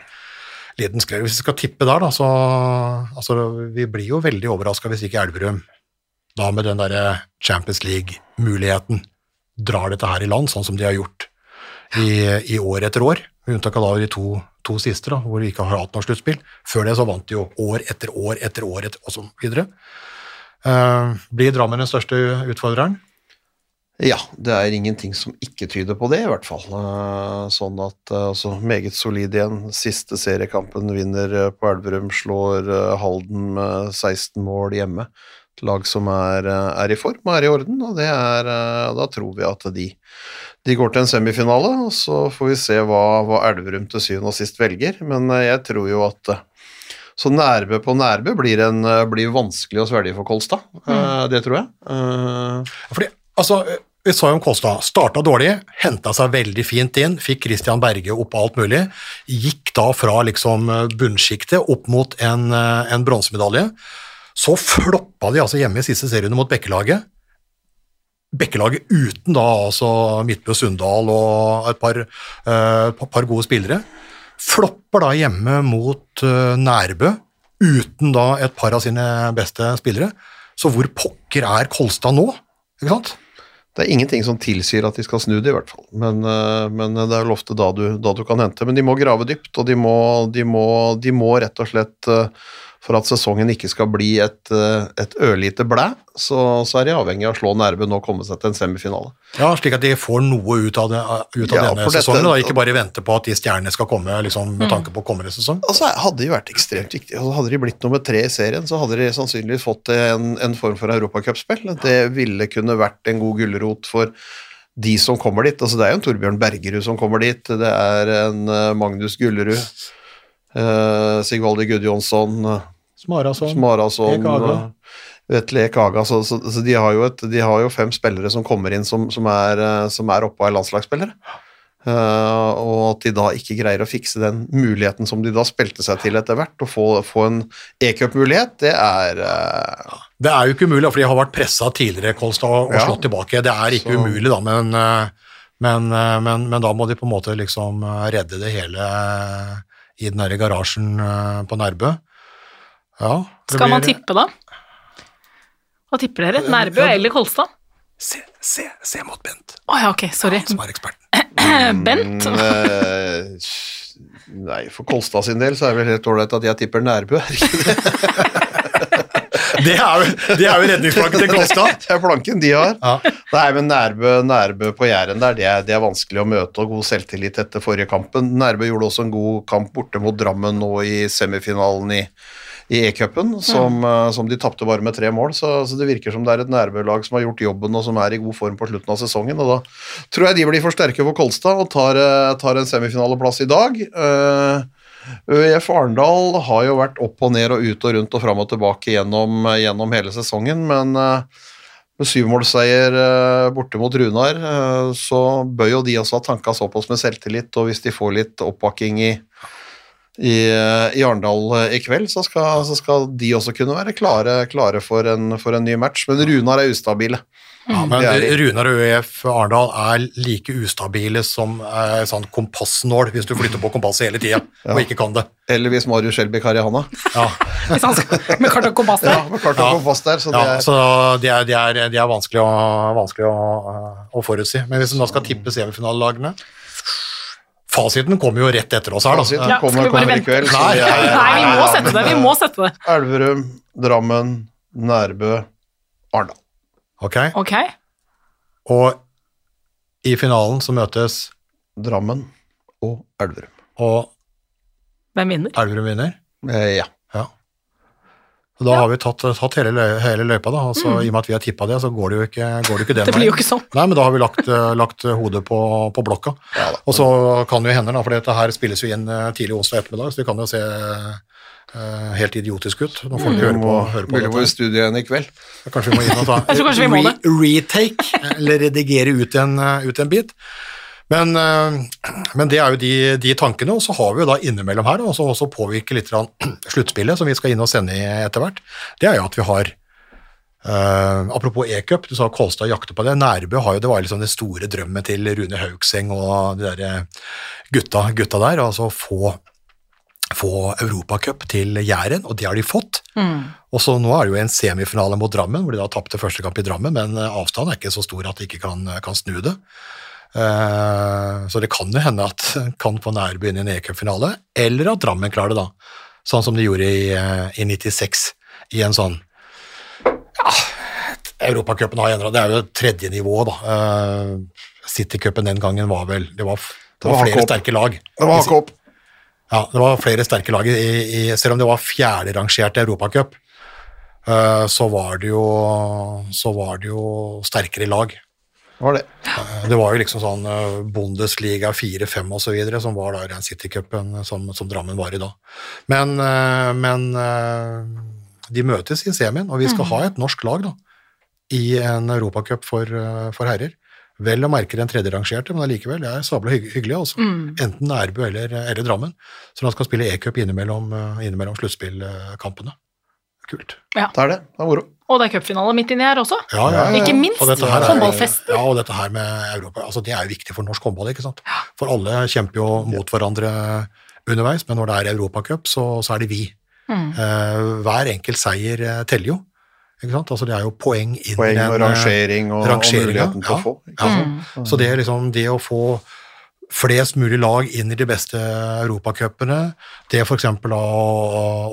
liten skrell. Hvis vi skal tippe der, da, så altså, Vi blir jo veldig overraska hvis ikke Elverum, da med den derre Champions League-muligheten, drar dette her i land, sånn som de har gjort i, i år etter år. Med unntak av da de to, to siste, da, hvor vi ikke har hatt noe sluttspill. Før det så vant de jo år etter år etter år etter, og så videre. Uh, blir Drammen den største utfordreren? Ja, det er ingenting som ikke tyder på det, i hvert fall. Eh, Sånn at eh, altså, meget solid igjen. Siste seriekampen vinner på Elverum, slår Halden med 16 mål hjemme. Et lag som er, er i form og er i orden, og er, da tror vi at de, de går til en semifinale, og så får vi se hva, hva Elverum til syvende og sist velger. Men eh, jeg tror jo at eh, så Nærbø på Nærbø blir, en, eh, blir vanskelig å svelge for Kolstad. Mm. Det tror jeg. Fordi, altså, vi sa jo om Kolstad. Starta dårlig, henta seg veldig fint inn, fikk Christian Berge opp alt mulig. Gikk da fra liksom bunnsjiktet opp mot en, en bronsemedalje. Så floppa de altså hjemme i siste serien mot Bekkelaget. Bekkelaget uten da altså Midtbø Sundal og et par, eh, et par gode spillere. Flopper da hjemme mot eh, Nærbø uten da et par av sine beste spillere. Så hvor pokker er Kolstad nå? Ikke sant? Det er ingenting som tilsier at de skal snu det, i hvert fall. Men, eh, men det er vel ofte da du, da du kan hente. Men de må grave dypt, og de må, de må, de må rett og slett eh, For at sesongen ikke skal bli et, eh, et ørlite blæ, så, så er de avhengig av å slå Nærbø nå og komme seg til en semifinale. Ja, Slik at de får noe ut av, det, ut av Ja, denne for dette- sesongen, og ikke bare vente på at de stjernene skal komme liksom, med tanke på kommende sesong. Altså, hadde de vært ekstremt viktige. Altså, hadde de blitt nummer tre i serien, så hadde de sannsynligvis fått en, en form for europacupspill. Det ville kunne vært en god gulrot for de som kommer dit. Altså, det er jo en Torbjørn Bergerud som kommer dit, det er en eh, Magnus Gullerud, uh, Sigvaldi Gudjonsson, Smarason, Smarason Ek Haga. uh, Vetle Ek Haga. Så, så, så de, har jo et, de har jo fem spillere som kommer inn som, som er, eh, som er oppe av landslagsspillere. Uh, og at de da ikke greier å fikse den muligheten som de da spilte seg til etter hvert, å få, få en e-cup-mulighet, det er uh... Det er jo ikke umulig, for de har vært pressa tidligere, Kolstad, og Ja. slått tilbake. Det er ikke Så- umulig, da, men, men, men, men da må de på en måte liksom redde det hele i den derre garasjen på Nærbø. Ja, det Skal man tippe, da? Hva tipper dere? Nærbø eller Kolstad? Se, se, se mot Bent, Å ja, ok, sorry. som er eksperten. <clears throat> Bent? mm, eh, Nei, for Kolstad sin del så er det vel helt ålreit at jeg tipper Nærbø. er det ikke det? <laughs> Det er jo, det er jo redningsplanken til Kolstad. <laughs> Det er planken de har. Ja. Nei, men Nærbø, Nærbø på Jæren der, det er, det er vanskelig å møte og god selvtillit etter forrige kampen. Nærbø gjorde også en god kamp borte mot Drammen nå i semifinalen i, i E-cupen, som, eh, som de tapte bare med tre mål. Så, så det virker som det er et Nærbø-lag som har gjort jobben og som er i god form på slutten av sesongen. Og da tror jeg de blir for sterke for Kolstad og tar, eh, tar en semifinaleplass i dag. Eh, ØIF Arendal har jo vært opp og ned og ut og rundt og fram og tilbake gjennom, gjennom hele sesongen, men med syvmålsseier borte mot Runar, så bør jo de også ha tanka såpass med selvtillit, og hvis de får litt oppbakking i, i, eh, i Arendal eh, i kveld, så skal, så skal de også kunne være klare, klare for, en, for en ny match. Men Runar er ustabile. Ja, men er. Runar og ØF Arendal er like ustabile som eh, sånn kompassnål hvis du flytter på kompasset hele tida <laughs> og ikke kan det. Eller hvis Marius Skjelbæk har i handa. Ja, <laughs> Hvis han skal med kart og kompass Ja, der. med kart og kompass der, så det er så de, er, de, er, de er vanskelig, å, vanskelig å, å forutsi. Men hvis du da skal tippe semifinalelagene Fasiten kommer jo rett etter oss her, da. Fasiten Ja, skal kommer, vi bare kommer i vente? kveld. Nei, vi må sette det. Vi må sette det. Elverum, Drammen, Nærbø, Arendal. Ok, Ok. Og i finalen så møtes Drammen og Elverum. Og Hvem vinner? Elverum vinner. Eh, ja. Ja. Da har vi tatt, tatt hele, løy, hele løypa, da. Altså, I og med at vi har tippa det, så går det jo ikke, går det ikke den Mm. Det blir jo ikke sånn. Nei, men da har vi lagt, eh, lagt hodet på, på blokka. Ja da. Og så kan det jo hende, da, for dette her spilles jo inn eh, tidlig onsdag ettermiddag, så vi kan jo se Uh, helt idiotisk ut Nå får Vi høre på, høre hører på vil gå i dette. studio igjen i kveld. Kanskje vi må inn og ta Jeg tror kanskje vi må det. retake, eller redigere ut en, ut en bit. Men, eh, men det er jo de, de tankene, og så har vi jo da innimellom her, og som også påvirker litt <clears throat> sluttspillet, som vi skal inn og sende i etter hvert, det er jo at vi har Uh, apropos e-cup, du sa Kolstad jakter på det. Nærbø har jo, det var liksom den store drømmen til Rune Haugseng og de der eh, gutta, gutta der, altså få, få Europacup til Jæren, og det har de fått. Og så nå er det jo en semifinale mot Drammen, hvor de da tapte første kamp i Drammen, men avstanden er ikke så stor at de ikke kan, kan snu det. Eh, så det kan jo hende at kan få nærby inn i en e-cupfinale, eller at Drammen klarer det da, sånn som de gjorde i, eh, i 96, i en sånn ja, Europacupen har endra det er jo tredje nivå da. Uh, Citycupen den gangen var vel, det var, det var flere sterke lag. Det var hakket opp. Ja, det var flere sterke lag, i, i, selv om det var fjerderangert Europacup, eh, så var det jo så var det jo sterkere lag. Det var det. Eh, Det var jo liksom sånn eh, Bundesliga 4-5 og så videre, som var da i den Citycupen som, som Drammen var i da. Men, eh, men eh, de møtes i semien, og vi skal ha et norsk lag da, i en Europacup for, eh, for herrer. Vel å merke den tredjerangerte, men allikevel, det er sabla hygg hyggelig. Altså. Enten Nærbø eller, eller Drammen. Så de skal spille e-cup innimellom, eh, innimellom sluttspillkampene. Kult. Det er det. Det er moro. Og det er cupfinale midt inni her også. Ja, ja, ja. Ikke minst Og dette her er- håndballfest. Ja, og dette her med Europa, altså det er jo viktig for norsk håndball, ikke sant? For alle kjemper jo mot hverandre underveis, men når det er Europacup, så, så er det vi. Mm. Eh, hver enkelt seier eh, teller jo, ikke sant? Altså det er jo poeng inn Poeng og eh, rangering og, og muligheten til ja. å få. Ja. sant? Så det er liksom det å få flest mulig lag inn i de beste europacupene, det for eksempel å,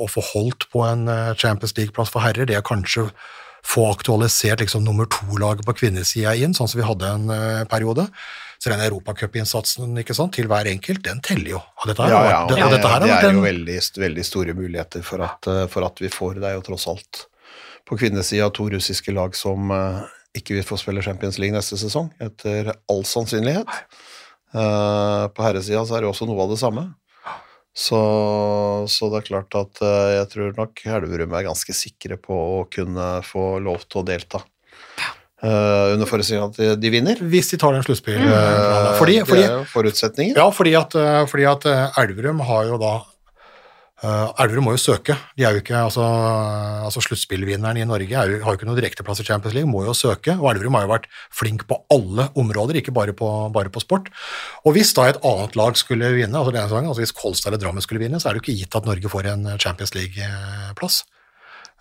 å få holdt på en eh, Champions League-plass for herrer, det er kanskje få aktualisert liksom nummer to-laget på kvinnesida inn, sånn som vi hadde en uh, periode. Så den europacupinnsatsen til hver enkelt, den teller jo. Og dette her, Ja, ja, og og det, dette her det er jo veldig, veldig store muligheter for at, eh, for at vi får Det er jo tross alt på kvinnesida to russiske lag som uh, ikke vil få spille Champions League neste sesong, etter all sannsynlighet. Eh, på herresida så er det jo også noe av det samme. Så, så det er klart at eh, jeg tror nok Elverum er ganske sikre på å kunne få lov til å delta. Uh, under forutsetning at de, de vinner. Hvis de tar den sluttspillplanen. Mm. fordi, det er jo forutsetningen. Ja, fordi at, fordi at Elverum har jo da eh, Elverum må jo søke. De er jo ikke, altså, altså Sluttspillvinneren i Norge jo, har jo ikke noen direkteplass i Champions League, må jo søke. Og Elverum har jo vært flink på alle områder, ikke bare på, bare på sport. Og hvis da et annet lag skulle vinne, altså denne sangen, altså hvis Kolstad eller Drammen skulle vinne, så er det jo ikke gitt at Norge får en Champions League-plass.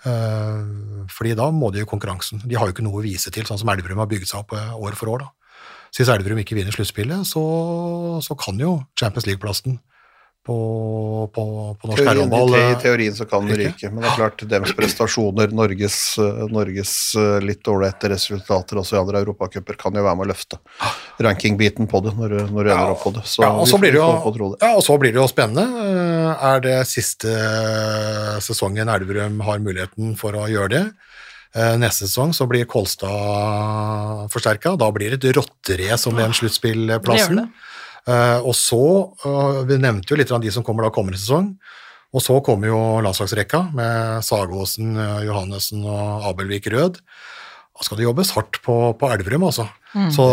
Uh, fordi da må de jo konkurransen. De har jo ikke noe å vise til, sånn som Elverum har bygd seg opp eh, år for år. da. Så hvis Elverum ikke vinner sluttspillet, så, så kan jo Champions League-plassen på, på, på norsk herrehåndball I eh, teorien så kan det ryke. men det er klart deres prestasjoner, Norges, eh, Norges eh, litt ålreite resultater også i andre europacuper kan jo være med å løfte rankingbiten på det når, når du ender opp på det. Så ja, og så blir det jo, ja, og så blir det jo spennende. Er det siste sesongen Elverum har muligheten for å gjøre det? Neste sesong så blir Kolstad forsterka. Da blir det et rotterace om den Det sluttspillplassen. Eh, og så, eh, Vi nevnte jo litt av de som kommer da kommende sesong. Og så kommer jo landslagsrekka med Sagåsen, eh, Johannessen og Abelvik Rød. Da skal det jobbes hardt på, på Elverum, altså. Mm. Så,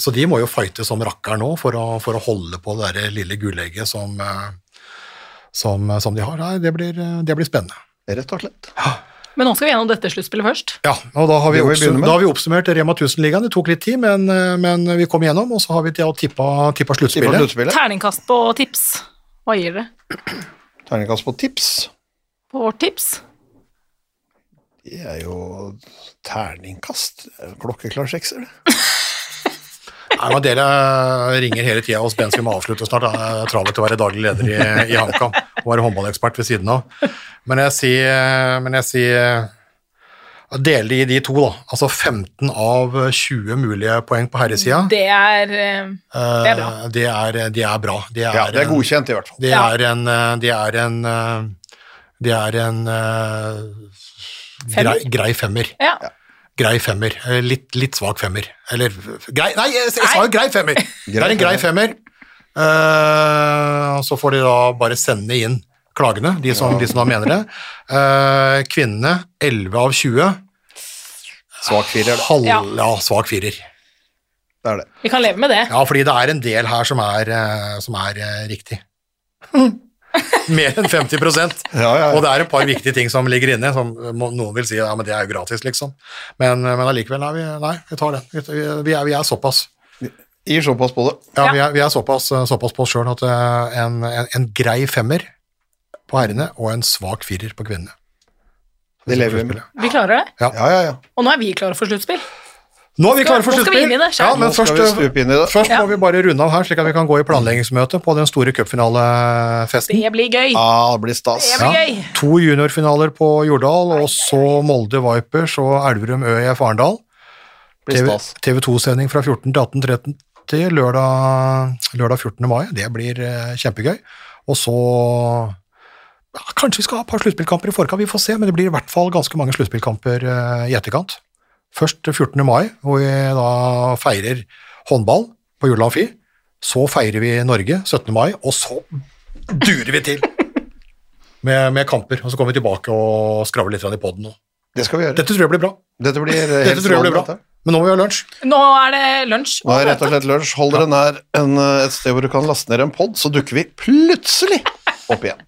så de må jo fighte som rakkeren nå for å, for å holde på det der lille gullegget som, som, som de har. Nei, det blir, det blir spennende. Rett og slett. Men nå skal vi gjennom dette sluttspillet først. Ja, og da har vi, da har vi oppsummert Rema 1000-ligaen. Det tok litt tid, men, eh, men vi kom gjennom, og så har vi til å tippa, tippa sluttspillet. sluttspillet. Terningkast på tips. Hva gir dere Terningkast på tips. på vårt tips? Det er jo terningkast. Er Klokkeklar sekser, det. <laughs> Nei, men Dere ringer hele tida og skal vi avslutte snart. Det er travelt å være daglig leder i, i HamKam og være håndballekspert ved siden av. Men jeg sier, men jeg sier Dele i de to, da. Altså 15 av 20 mulige poeng på herresida. Det er eh, det er bra. Eh, Det er, det er bra. Det er, Ja, det er en- godkjent, i hvert fall. Det Ja. er en eh, Det er en eh, Det er en eh, Femmer? grei, grei femmer. Ja. Grei femmer. Eh, Litt, litt svak femmer. Eller grei Nei, jeg, jeg sa jo grei femmer! <laughs> Det er en grei femmer. Uh, og så får de da bare sende inn klagene, de som, de som da mener det. Uh, kvinnene 11 av 20. Svak firer. Halv, Ja. ja, svak firer. det er det. Vi kan leve med det. Ja, fordi det er en del her som er, eh, som er eh, riktig. <laughs> <laughs> Mer enn 50 Ja, ja, Og det er et par viktige ting som ligger inne, som noen vil si ja, men det er jo gratis, liksom. Men, men allikevel, nei, vi, nei, vi tar det. Vi, vi, er, vi er såpass. Gir såpass på det. Ja, Ja. Vi, er, vi er såpass, såpass på oss sjøl at eh, en, en, en grei femmer på herrene og en svak firer på kvinnene. Det lever vi med. Vi klarer det. Ja, ja, ja. Og nå er vi klare for sluttspill. Nå er vi klare for sluttspill. Ja, men først, det. først Ja. må vi bare runde av her, slik at vi kan gå i planleggingsmøte på den store cupfinalefesten. Det blir gøy. Ja, det blir stas. Det blir gøy. To juniorfinaler på Jordal, og så Molde Vipers og Elverum ØIF Arendal. Blir stas. TV 2-sending fra 14 til 18.30 lørdag, lørdag 14. mai. Det blir eh, kjempegøy. Og så ja, Kanskje vi skal ha et par sluttspillkamper i forkant, vi får se, men det blir i hvert fall ganske mange sluttspillkamper eh, i etterkant. Først 14. mai, hvor vi da feirer håndball på Jordal Amfi. Så feirer vi Norge 17. mai, og så durer vi til med, med kamper. Og så kommer vi tilbake og skravler litt i poden. Det skal vi gjøre. Dette tror jeg blir bra. Dette blir eh, Dette tror jeg blir bra. dette. Men nå må vi ha lunsj. Nå er det lunsj. Nå er rett og slett lunsj. Hold dere nær en, eh, et sted hvor du kan laste ned en pod, så dukker vi plutselig opp igjen.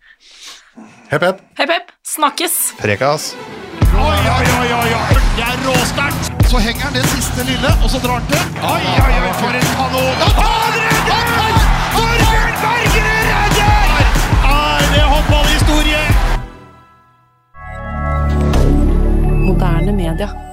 Hepp, hepp. Hepp, hepp. Snakkes. Prekas. Oi, oi, oi, oi, oi. Det er råsterkt. Så henger han det siste lille, og så drar han til. Oi, oi, oi, for en kanon. Han redder! Torbjørn Bergerud redder! Er det håndballhistorie? Moderne media.